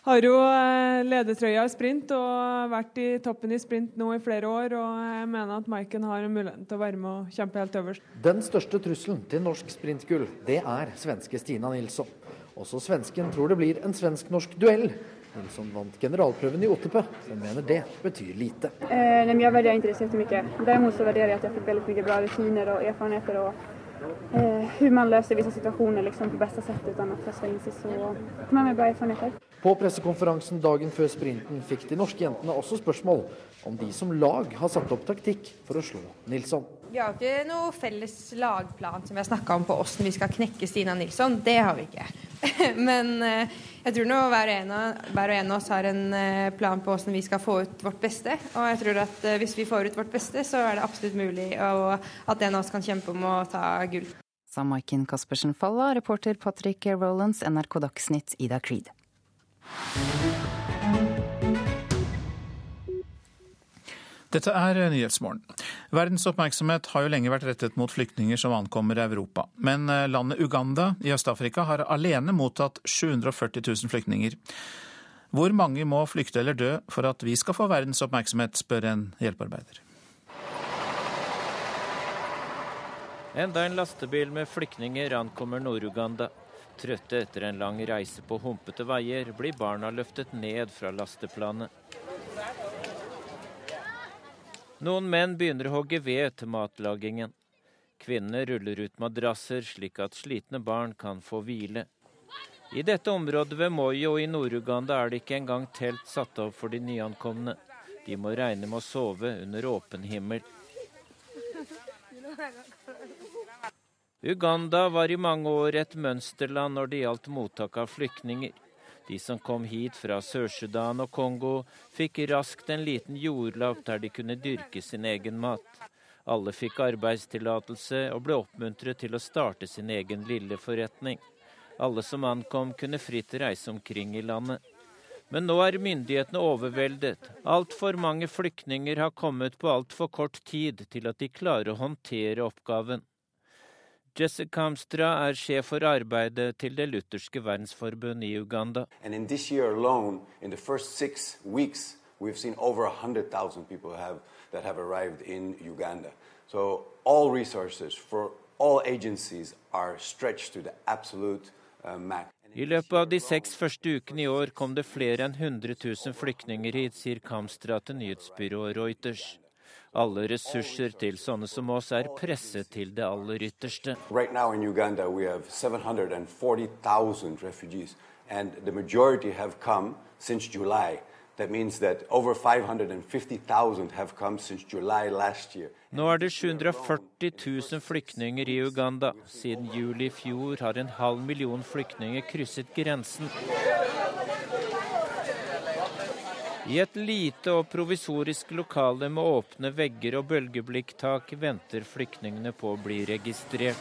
har jo eh, ledertrøya i sprint og vært i toppen i sprint nå i flere år. og Jeg mener at Maiken har muligheten til å være med og kjempe helt øverst. Den største trusselen til norsk sprintgull, det er svenske Stina Nilsson. Også svensken tror det blir en svensk-norsk duell. Hun som vant generalprøven i Ottepö, som mener det betyr lite. Eh, jeg vurderer ikke det så mye. Derimot så vurderer jeg at jeg fikk veldig mye bra rutiner og erfarenheter. og eh, hur man løser visse situasjoner liksom, på beste sett uten å trøste inn seg. Så kommer med bra erfarenheter. På pressekonferansen dagen før sprinten fikk de norske jentene også spørsmål om de som lag har satt opp taktikk for å slå Nilsson. Vi har ikke noe felles lagplan som vi har snakka om på hvordan vi skal knekke Stina Nilsson. Det har vi ikke. *laughs* Men eh, jeg tror nå hver, hver og en av oss har en eh, plan på hvordan vi skal få ut vårt beste. Og jeg tror at eh, hvis vi får ut vårt beste, så er det absolutt mulig og at en av oss kan kjempe om å ta gull. Sa Maiken Caspersen Falla, reporter Patrick Rolands, NRK Dagsnytt, Ida Creed. Dette er Nyhetsmorgen. Verdens oppmerksomhet har jo lenge vært rettet mot flyktninger som ankommer Europa. Men eh, landet Uganda i Øst-Afrika har alene mottatt 740 000 flyktninger. Hvor mange må flykte eller dø for at vi skal få verdens oppmerksomhet, spør en hjelpearbeider. Enda en lastebil med flyktninger ankommer Nord-Uganda. Trøtte etter en lang reise på humpete veier blir barna løftet ned fra lasteplanet. Noen menn begynner å hogge ved til matlagingen. Kvinnene ruller ut madrasser slik at slitne barn kan få hvile. I dette området ved Moyo i Nord-Uganda er det ikke engang telt satt opp for de nyankomne. De må regne med å sove under åpen himmel. Uganda var i mange år et mønsterland når det gjaldt mottak av flyktninger. De som kom hit fra Sør-Sudan og Kongo, fikk raskt en liten jordlapp der de kunne dyrke sin egen mat. Alle fikk arbeidstillatelse og ble oppmuntret til å starte sin egen lille forretning. Alle som ankom, kunne fritt reise omkring i landet. Men nå er myndighetene overveldet. Altfor mange flyktninger har kommet på altfor kort tid til at de klarer å håndtere oppgaven. Jesse Kamstra er sjef for arbeidet til Det lutherske verdensforbund i Uganda. Alone, weeks, have, have Uganda. So all resources for all agencies are stretched to the absolute uh, max. I løpet av de seks første ukene i år kom det flere enn 100 000 flyktninger hit, sier Kamstra til nyhetsbyrået Reuters. Alle ressurser til sånne som oss er presset til det aller ytterste. Right now in Uganda we have 740,000 refugees and the majority have come since July. That means that over 550,000 have come since July last year. Nå er det 740 000 flyktninger i Uganda. Siden juli i fjor har en halv million flyktninger krysset grensen. I et lite og provisorisk lokale med åpne vegger og bølgeblikktak venter flyktningene på å bli registrert.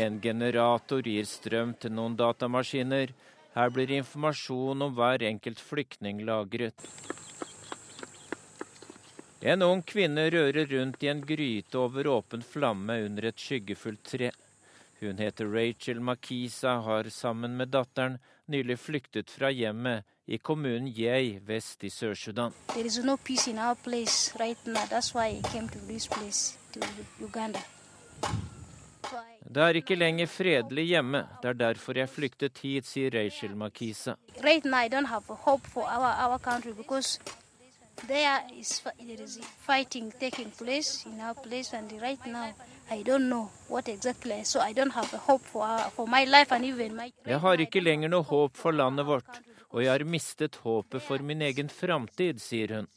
En generator gir strøm til noen datamaskiner. Her blir informasjon om hver enkelt flyktning lagret. En ung kvinne rører rundt i en gryte over åpen flamme under et skyggefullt tre. Hun heter Rachel Makisa, har sammen med datteren nylig flyktet fra hjemmet i kommunen Yei vest i Sør-Sudan. No right det er ikke lenger fredelig hjemme. Det er derfor jeg flyktet hit, sier Rachel Makisa. Right now, I don't have hope for our, our country because there is, there is fighting taking place in our place, and right now Jeg har ikke lenger noe håp for landet vårt, og jeg har mistet håpet for min egen framtid, sier hun.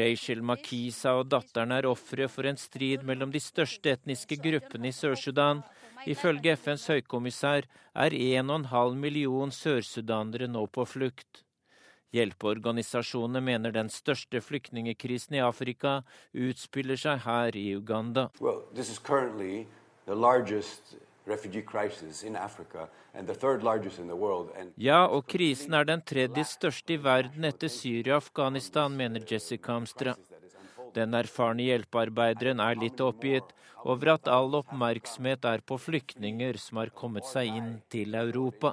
Rachel Makisa og datteren er ofre for en strid mellom de største etniske gruppene i Sør-Sudan. Ifølge FNs høykommissær er 1,5 million sørsudanere nå på flukt. Hjelpeorganisasjonene mener den største flyktningekrisen i Afrika utspiller seg her i Uganda. Well, ja, og krisen er den tredje største i verden etter Syria og Afghanistan, mener Jessica Amstra. Den erfarne hjelpearbeideren er litt oppgitt over at all oppmerksomhet er på flyktninger som har kommet seg inn til Europa.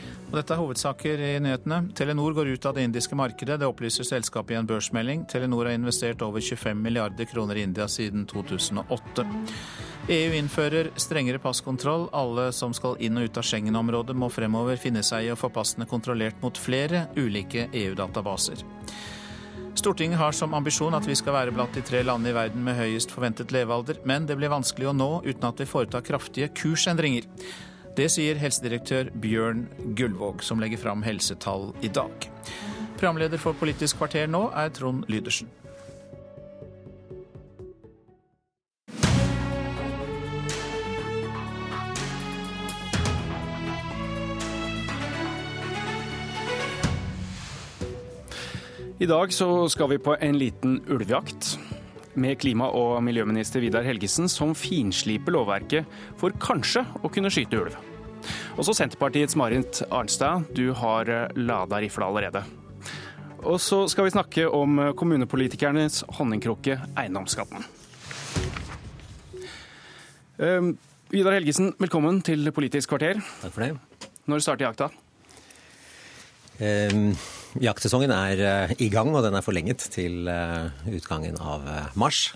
Og dette er hovedsaker i nyhetene. Telenor går ut av det indiske markedet. Det opplyser selskapet i en børsmelding. Telenor har investert over 25 milliarder kroner i India siden 2008. EU innfører strengere passkontroll. Alle som skal inn og ut av Schengen-området må fremover finne seg i å få passene kontrollert mot flere ulike EU-databaser. Stortinget har som ambisjon at vi skal være blant de tre landene i verden med høyest forventet levealder, men det blir vanskelig å nå uten at vi foretar kraftige kursendringer. Det sier helsedirektør Bjørn Gullvåg, som legger fram helsetall i dag. Programleder for Politisk kvarter nå er Trond Lydersen. I dag så skal vi på en liten ulvejakt med klima- og miljøminister Vidar Helgesen, som finsliper lovverket for kanskje å kunne skyte ulv. Også Senterpartiets Marit Arnstad, du har eh, lada rifla allerede. Og så skal vi snakke om kommunepolitikernes honningkrukke eiendomsskatten. Um, Vidar Helgesen, velkommen til Politisk kvarter. Takk for det. Når starter jakta? Um, Jaktsesongen er eh, i gang, og den er forlenget til eh, utgangen av eh, mars.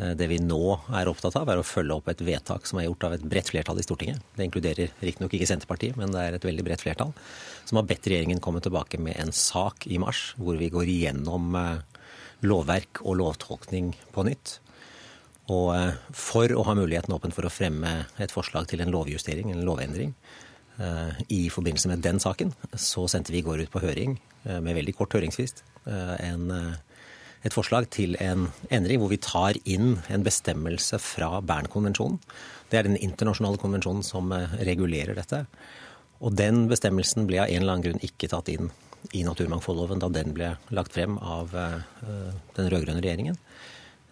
Det vi nå er opptatt av, er å følge opp et vedtak som er gjort av et bredt flertall i Stortinget. Det inkluderer riktignok ikke Senterpartiet, men det er et veldig bredt flertall som har bedt regjeringen komme tilbake med en sak i mars hvor vi går igjennom lovverk og lovtolkning på nytt. Og for å ha muligheten åpen for å fremme et forslag til en lovjustering, en lovendring, i forbindelse med den saken, så sendte vi i går ut på høring Eh, med veldig kort høringsfrist eh, eh, et forslag til en endring hvor vi tar inn en bestemmelse fra Bernkonvensjonen. Det er den internasjonale konvensjonen som regulerer dette. Og den bestemmelsen ble av en eller annen grunn ikke tatt inn i naturmangfoldloven da den ble lagt frem av den rød-grønne regjeringen.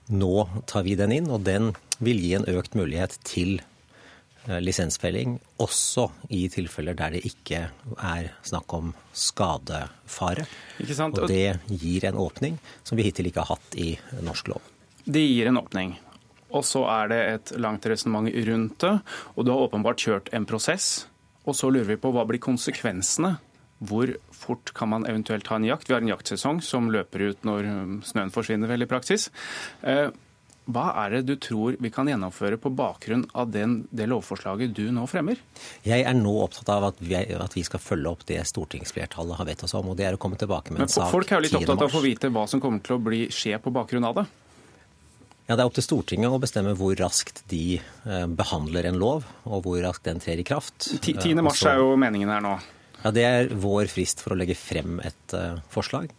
Nå tar vi den inn, og den vil gi en økt mulighet til Eh, lisensfelling, også i tilfeller der det ikke er snakk om skadefare. Og det gir en åpning som vi hittil ikke har hatt i norsk lov. Det gir en åpning. Og så er det et langt resonnement rundt det, og du har åpenbart kjørt en prosess. Og så lurer vi på hva blir konsekvensene? Hvor fort kan man eventuelt ha en jakt? Vi har en jaktsesong som løper ut når snøen forsvinner, vel i praksis. Eh, hva er det du tror vi kan gjennomføre på bakgrunn av den, det lovforslaget du nå fremmer? Jeg er nå opptatt av at vi, at vi, skal følge opp det stortingsflertallet har bedt oss om. og det er å komme tilbake med en sak 10. mars. Folk er jo litt opptatt av å få vite hva som kommer til å bli, skje på bakgrunn av det? Ja, Det er opp til Stortinget å bestemme hvor raskt de eh, behandler en lov, og hvor raskt den trer i kraft. 10. Eh, mars er jo meningen her nå. Ja, Det er vår frist for å legge frem et uh, forslag.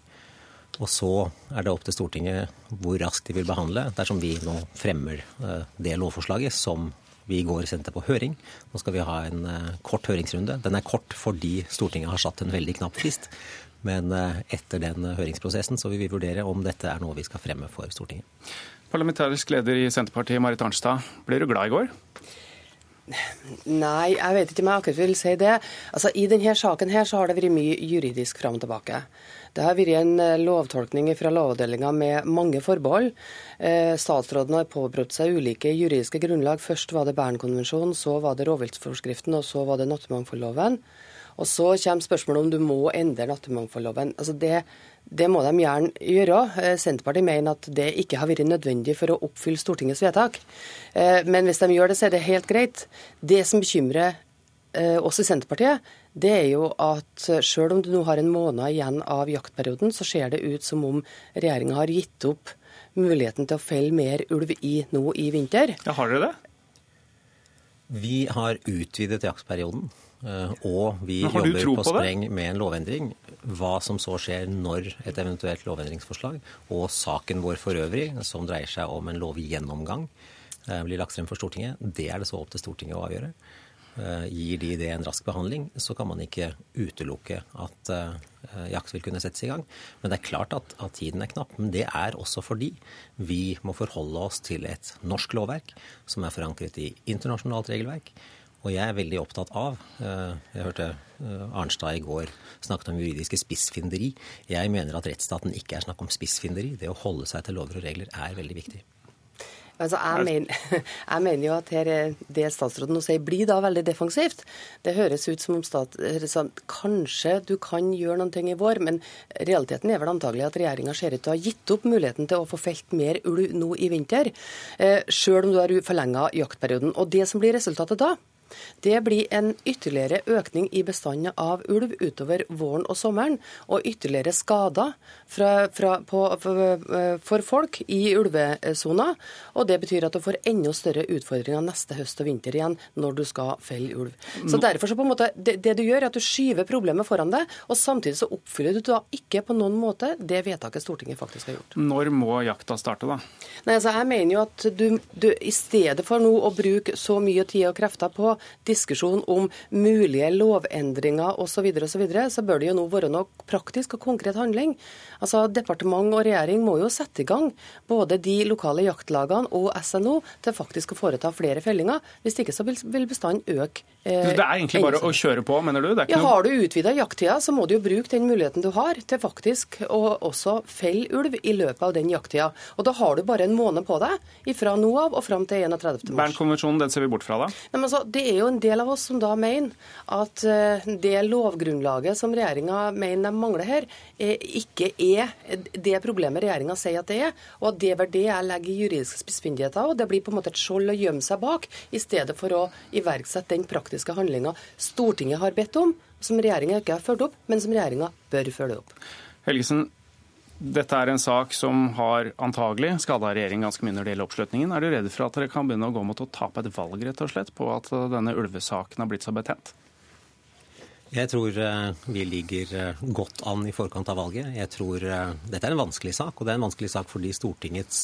Og så er det opp til Stortinget hvor raskt de vil behandle, dersom vi nå fremmer eh, det lovforslaget som vi i går sendte på høring. Nå skal vi ha en eh, kort høringsrunde. Den er kort fordi Stortinget har satt en veldig knapp frist. Men eh, etter den høringsprosessen så vil vi vurdere om dette er noe vi skal fremme for Stortinget. Parlamentarisk leder i Senterpartiet, Marit Arnstad. Ble du glad i går? Nei, jeg vet ikke om jeg akkurat vil si det. Altså, I denne saken her så har det vært mye juridisk fram og tilbake. Det har vært en eh, lovtolkning fra Lovavdelinga med mange forbehold. Eh, statsråden har påberopt seg ulike juridiske grunnlag. Først var det Bernkonvensjonen, så var det rovviltforskriften, og så var det naturmangfoldloven. Og så kommer spørsmålet om du må endre naturmangfoldloven. Altså det, det må de gjerne gjøre. Eh, Senterpartiet mener at det ikke har vært nødvendig for å oppfylle Stortingets vedtak. Men hvis de gjør det, så er det helt greit. Det som bekymrer oss i Senterpartiet, det er jo at selv om du nå har en måned igjen av jaktperioden, så ser det ut som om regjeringa har gitt opp muligheten til å felle mer ulv i nå i vinter. Ja, Har dere det? Vi har utvidet jaktperioden. Eh, og vi jobber på, på spreng med en lovendring. Hva som så skjer når et eventuelt lovendringsforslag og saken vår for øvrig, som dreier seg om en lovgjennomgang, eh, blir lagt frem for Stortinget, det er det så opp til Stortinget å avgjøre. Eh, gir de det en rask behandling, så kan man ikke utelukke at jakt vil kunne settes i gang. Men det er klart at, at, tiden er knapp. Men det er også fordi vi må forholde oss til et norsk lovverk som er forankret i internasjonalt regelverk og jeg er veldig opptatt av eh, Jeg hørte eh, Arnstad i går snakket om juridiske spissfinderi. Jeg mener at rettsstaten ikke er snakk om spissfinderi. Det å holde seg til lover og regler er veldig viktig. Altså, jeg, mener, *laughs* jeg, mener, jo at her, det statsråden nå sier, blir da veldig defensivt. Det høres ut som om stat, sånn, kanskje du kan gjøre noen ting i vår, men realiteten er vel antagelig at regjeringa ser ut til å ha gitt opp muligheten til å få felt mer ulv nå i vinter, eh, sjøl om du har forlenga jaktperioden. Og det som blir resultatet da, det blir en ytterligere økning i bestanden av ulv utover våren og sommeren, og ytterligere skader fra, fra, på, for, folk i ulvesona. Og det betyr at du får enda større utfordringer neste høst og vinter igjen når du skal felle ulv. Så derfor så på en måte, det, det, du gjør, er at du skyver problemet foran deg, og samtidig så oppfyller du da ikke på noen måte det vedtaket Stortinget faktisk har gjort. Når må jakta starte, da? Nei, altså Jeg mener jo at du, du i stedet for nå å bruke så mye tid og krefter på diskusjon om mulige lovendringer osv., så, videre, og så, videre, så bør det jo nå være noe praktisk og konkret handling. Altså, Departement og regjering må jo sette i gang både de lokale jaktlagene og SNO til faktisk å foreta flere fellinger. Hvis ikke så vil bestanden øke. Eh, det er egentlig bare å kjøre på, mener du? ja, Har du utvida jakttida, så må du jo bruke den muligheten du har til faktisk å også felle ulv i løpet av den jakttida. Og da har du bare en måned på deg fra nå av og fram til 31. mars. Bernkonvensjonen, den ser vi bort fra, da? Nei, men altså, det er jo en del av oss som da mener at eh, det lovgrunnlaget som regjeringa mener de mangler her, ikke er det problemet regjeringa sier at det er. Og at det er det jeg legger i juridiske spissfindigheter. Og det blir på en måte et skjold å gjemme seg bak, i stedet for å iverksette den praktiske handlinga Stortinget har bedt om, som regjeringa ikke har fulgt opp, men som regjeringa bør følge opp. Helgesen, dette er en sak som har antagelig skada regjeringen ganske mye når det gjelder oppslutningen. Er du redd for at dere kan begynne å gå mot å tape et valg rett og slett, på at denne ulvesaken har blitt så betent? Jeg tror eh, vi ligger eh, godt an i forkant av valget. Jeg tror eh, Dette er en vanskelig sak, og det er en vanskelig sak fordi Stortingets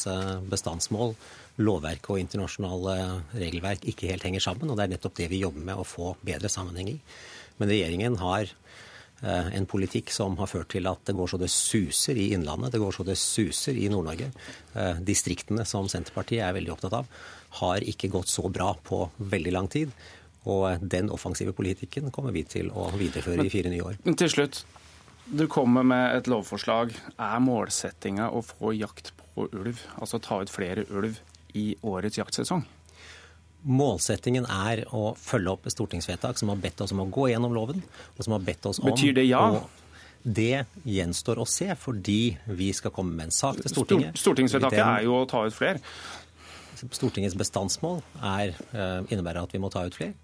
bestandsmål, lovverk og internasjonale regelverk ikke helt henger sammen. Og det er nettopp det vi jobber med å få bedre sammenheng i. Men regjeringen har en politikk som har ført til at det går så det suser i Innlandet, det går så det suser i Nord-Norge. Eh, distriktene, som Senterpartiet er veldig opptatt av, har ikke gått så bra på veldig lang tid. Og den offensive politikken kommer vi til å videreføre i fire nye år. Til slutt, du kommer med et lovforslag. Er målsettinga å få jakt på ulv, altså ta ut flere ulv i årets jaktsesong? Målsettingen er å følge opp et stortingsvedtak som har bedt oss om å gå gjennom loven, og som har bedt oss om Betyr det ja? Det gjenstår å se, fordi vi skal komme med en sak til Stortinget. Stortingsvedtaket er jo å ta ut flere. Stortingets bestandsmål er, eh, innebærer at vi må ta ut flere.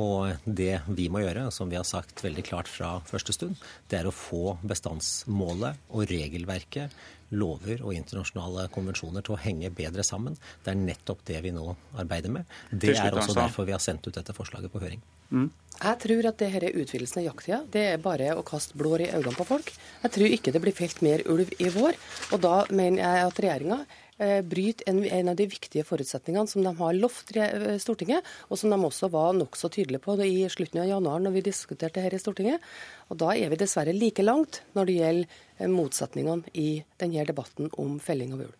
Og det vi må gjøre, som vi har sagt veldig klart fra første stund, det er å få bestandsmålet og regelverket, lover og internasjonale konvensjoner til å henge bedre sammen. Det er nettopp det vi nå arbeider med. Det er også derfor vi har sendt ut dette forslaget på høring. Mm. Jeg tror at det denne utvidelsen av jakttida det er bare å kaste blår i øynene på folk. Jeg tror ikke det blir felt mer ulv i vår. Og da mener jeg at regjeringa bryter en, en, av de viktige forutsetningene som de har lovt eh, Stortinget, og som de også var nokså tydelige på i slutten av januar når vi diskuterte her i Stortinget. Og Da er vi dessverre like langt når det gjelder eh, motsetningene i denne debatten om felling av ulv.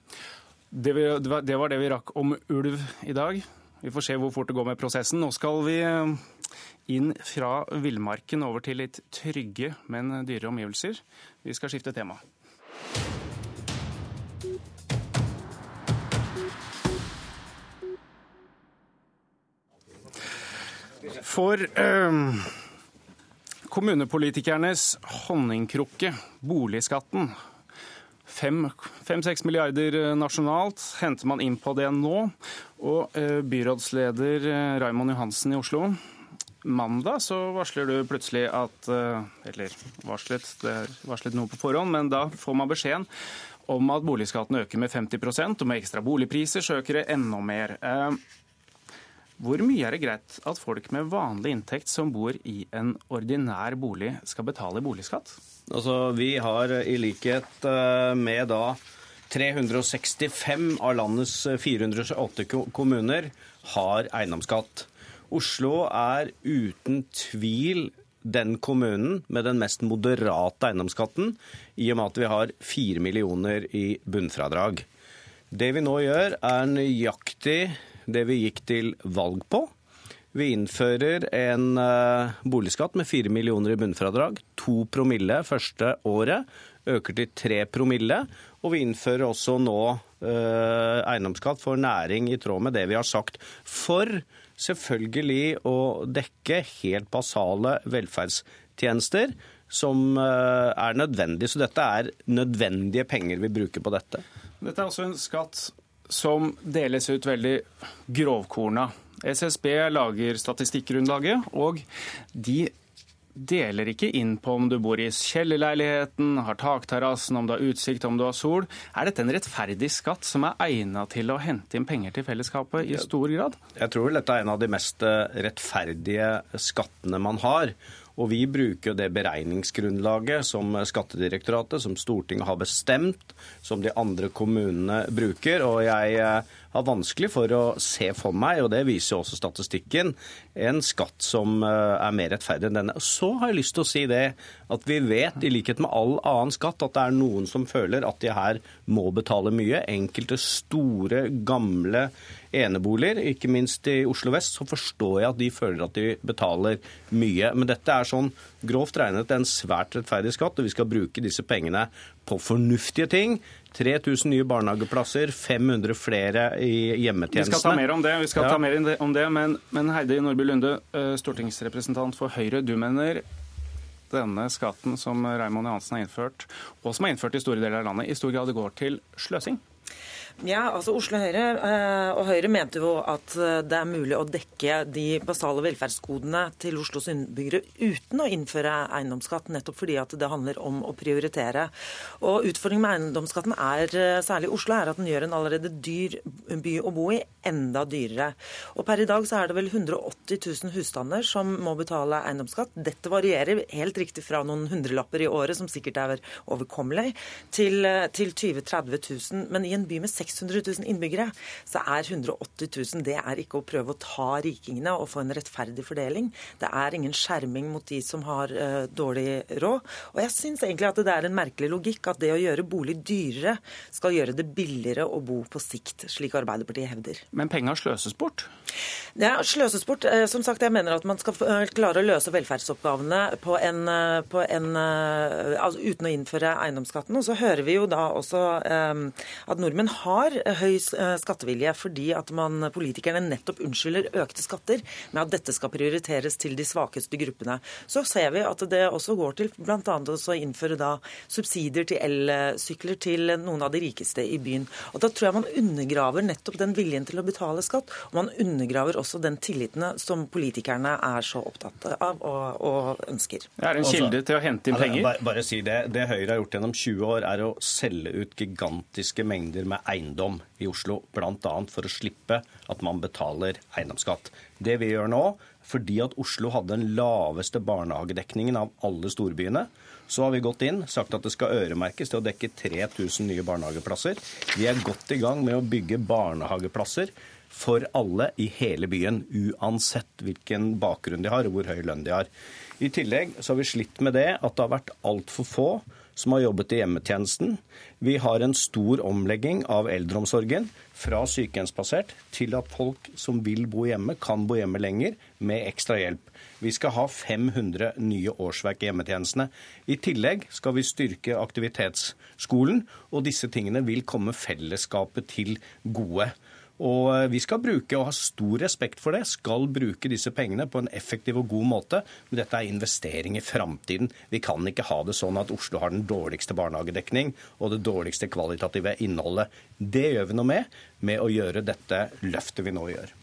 Det, det var det vi rakk om ulv i dag. Vi får se hvor fort det går med prosessen. Nå skal vi inn fra villmarken over til litt trygge, men dyre omgivelser. Vi skal skifte tema. For eh, kommunepolitikernes honningkrukke, boligskatten. Fem-seks milliarder eh, nasjonalt henter man inn på det nå. Og eh, byrådsleder Raimond Johansen i Oslo, mandag så varsler du plutselig at Eller varslet, det er varslet noe på forhånd, men da får man beskjeden om at boligskatten øker med 50% og med ekstra boligpriser så øker det enda mer. Hvor mye er det greit at folk med vanlig inntekt som bor i en ordinær bolig, skal betale boligskatt? Altså, vi har i likhet eh, med da 365 av landets 408 kommuner har eiendomsskatt. Oslo er uten tvil den kommunen med den mest moderate eiendomsskatten, i og med at vi har 4 millioner i bunnfradrag. Det vi nå gjør, er nøyaktig det vi gikk til valg på. Vi innfører en uh, boligskatt med 4 millioner i bunnfradrag. 2 promille første året. Øker til 3 promille. Og vi innfører også nå uh, eiendomsskatt for næring i tråd med det vi har sagt. For selvfølgelig å dekke helt basale velferdstjenester som uh, er nødvendige. Så dette er nødvendige penger vi bruker på dette. Dette er også en skatt som deles ut veldig grovkorna. SSB lager statistikkgrunnlaget, og de deler ikke inn på om du bor i kjellerleiligheten, har takterrassen, om du har utsikt, om du har sol. Er dette en rettferdig skatt som er egnet til å hente inn penger til fellesskapet i stor grad? Jeg tror vel dette er en av de mest eh, rettferdige skattene man har. Og vi bruker det beregningsgrunnlaget som Skattedirektoratet, som Stortinget har bestemt, som de andre kommunene bruker. Og jeg eh, har vanskelig for å se for meg, og det viser jo også statistikken, en skatt som eh, er mer rettferdig enn denne. Så har jeg lyst til å si det at vi vet, i likhet med all annen skatt, at det er noen som føler at de her må betale mye. Enkelte store, gamle eneboliger, ikke minst i Oslo vest, så forstår jeg at de føler at de betaler mye. Men dette er sånn grovt regnet en svært rettferdig skatt, og vi skal bruke disse pengene på fornuftige ting. 3000 nye barnehageplasser, 500 flere i hjemmetjenestene. Vi skal ta mer om det, vi skal ja. ta mer om det men, men Heidi Nordby Lunde, eh, stortingsrepresentant for Høyre. Du mener denne skatten som Raymond Johansen har innført, og som er innført i store deler av landet, i stor grad går til sløsing? Ja, altså Oslo Høyre eh, og Høyre mente jo at eh, det er mulig å dekke de basale velferdsgodene til Oslos innbyggere uten å innføre eiendomsskatt, nettopp fordi at det handler om å prioritere. Og Utfordringen med eiendomsskatten er, eh, særlig i Oslo, er at den gjør en allerede dyr by å bo i enda dyrere. Og Per i dag så er det vel 180 000 husstander som må betale eiendomsskatt. Dette varierer helt riktig fra noen hundrelapper i året, som sikkert er overkommelig, til, til 20 000-30 000. Men i en by med 6 600 000 innbyggere, så er 180 000 det er ikke å prøve å ta rikingene og få en rettferdig fordeling. Det er ingen skjerming mot de som har uh, dårlig råd. Og jeg syns egentlig at det er en merkelig logikk at det å gjøre bolig dyrere skal gjøre det billigere å bo på sikt, slik Arbeiderpartiet hevder. Men penga sløses bort? Ja, sløses bort. Uh, som sagt, jeg mener at man skal uh, klare å løse velferdsoppgavene på en, på en altså, uten å innføre eiendomsskatten. Og så hører vi jo da også at nordmenn har har høy eh, skattevilje fordi at man, politikerne nettopp unnskylder økte skatter med at dette skal prioriteres til de svakeste gruppene. Så ser vi at det også går til bl.a. å innføre da subsidier til elsykler til noen av de rikeste i byen. Og Da tror jeg man undergraver nettopp den viljen til å betale skatt, og man undergraver også den tilliten som politikerne er så opptatt av og, og ønsker. Det er en kilde til å hente inn penger? Bare, bare si det. Det Høyre har gjort gjennom 20 år, er å selge ut gigantiske mengder med eiendom eiendom i Oslo, bl.a. for å slippe at man betaler eiendomsskatt. Det vi gjør nå, fordi at Oslo hadde den laveste barnehagedekningen av alle storbyene, så har vi gått inn, sagt at det skal øremerkes til å dekke 3000 nye barnehageplasser. Vi er godt i gang med å bygge barnehageplasser for alle i hele byen, uansett hvilken bakgrunn de har og hvor høy lønn de har. I tillegg så har vi slitt med det at det har vært altfor få som har jobbet i hjemmetjenesten. Vi har en stor omlegging av eldreomsorgen fra sykehjemsbasert til at folk som vil bo hjemme, kan bo hjemme lenger med ekstra hjelp. Vi skal ha 500 nye årsverk i hjemmetjenestene. I tillegg skal vi styrke aktivitetsskolen, og disse tingene vil komme fellesskapet til gode. Og eh, vi skal bruke, og ha stor respekt for det, skal bruke disse pengene på en effektiv og god måte. Men dette er investering i framtiden. Vi kan ikke ha det sånn at Oslo har den dårligste barnehagedekning og det dårligste kvalitative innholdet. Det gjør vi noe med, med å gjøre dette løftet vi nå gjør.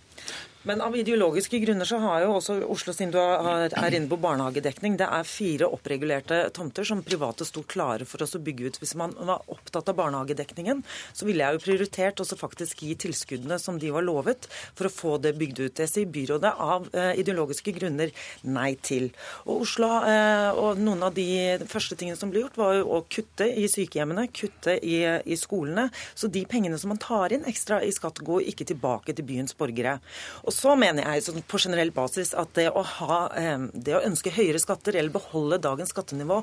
Men av ideologiske grunner så har jo også Oslo, siden du er inne på barnehagedekning, det er fire oppregulerte tomter som private sto klare for oss å bygge ut. Hvis man var opptatt av barnehagedekningen, så ville jeg jo prioritert også faktisk gi tilskuddene som de var lovet, for å få det bygd ut. Det sier byrådet av eh, ideologiske grunner nei til. Og Oslo eh, og noen av de første tingene som ble gjort, var jo å kutte i sykehjemmene, kutte i, i skolene. Så de pengene som man tar inn ekstra i skatt, går ikke tilbake til byens borgere. Og så mener jeg sånn på generell basis at det å, ha, det å ønske høyere skatter eller beholde dagens skattenivå,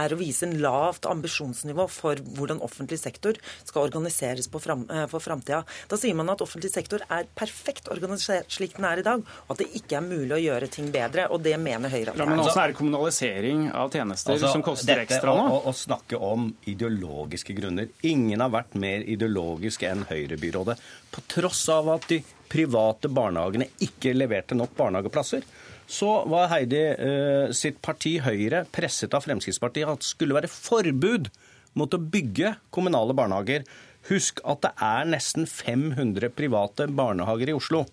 er å vise en lavt ambisjonsnivå for hvordan offentlig sektor skal organiseres fram, eh, for framtida. Da sier man at offentlig sektor er perfekt organisert slik den er i dag, og at det ikke er mulig å gjøre ting bedre. Og det mener Høyre at det er. Men også er det kommunalisering av tjenester altså, som koster ekstra nå? Å, å snakke om ideologiske grunner. Ingen har vært mer ideologisk enn Høyre-byrådet. På tross av at de private barnehagene ikke leverte nok barnehageplasser, så var Heidi eh, sitt parti Høyre presset av Fremskrittspartiet at det skulle være forbud mot å bygge kommunale barnehager. Husk at det er nesten 500 private barnehager i Oslo.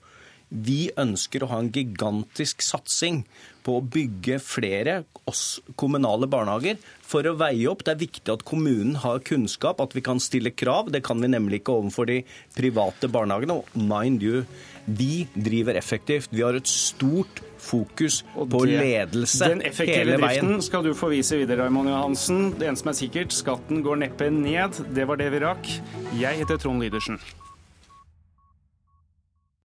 Vi ønsker å ha en gigantisk satsing på å bygge flere oss kommunale barnehager for å veie opp. Det er viktig at kommunen har kunnskap, at vi kan stille krav. Det kan vi nemlig ikke overfor de private barnehagene. Og mind you, vi driver effektivt. Vi har et stort fokus på det, ledelse hele veien. Den effektive driften skal du få vise videre, Raymond Johansen. Det eneste som er sikkert, skatten går neppe ned. Det var det vi rakk. Jeg heter Trond Lydersen.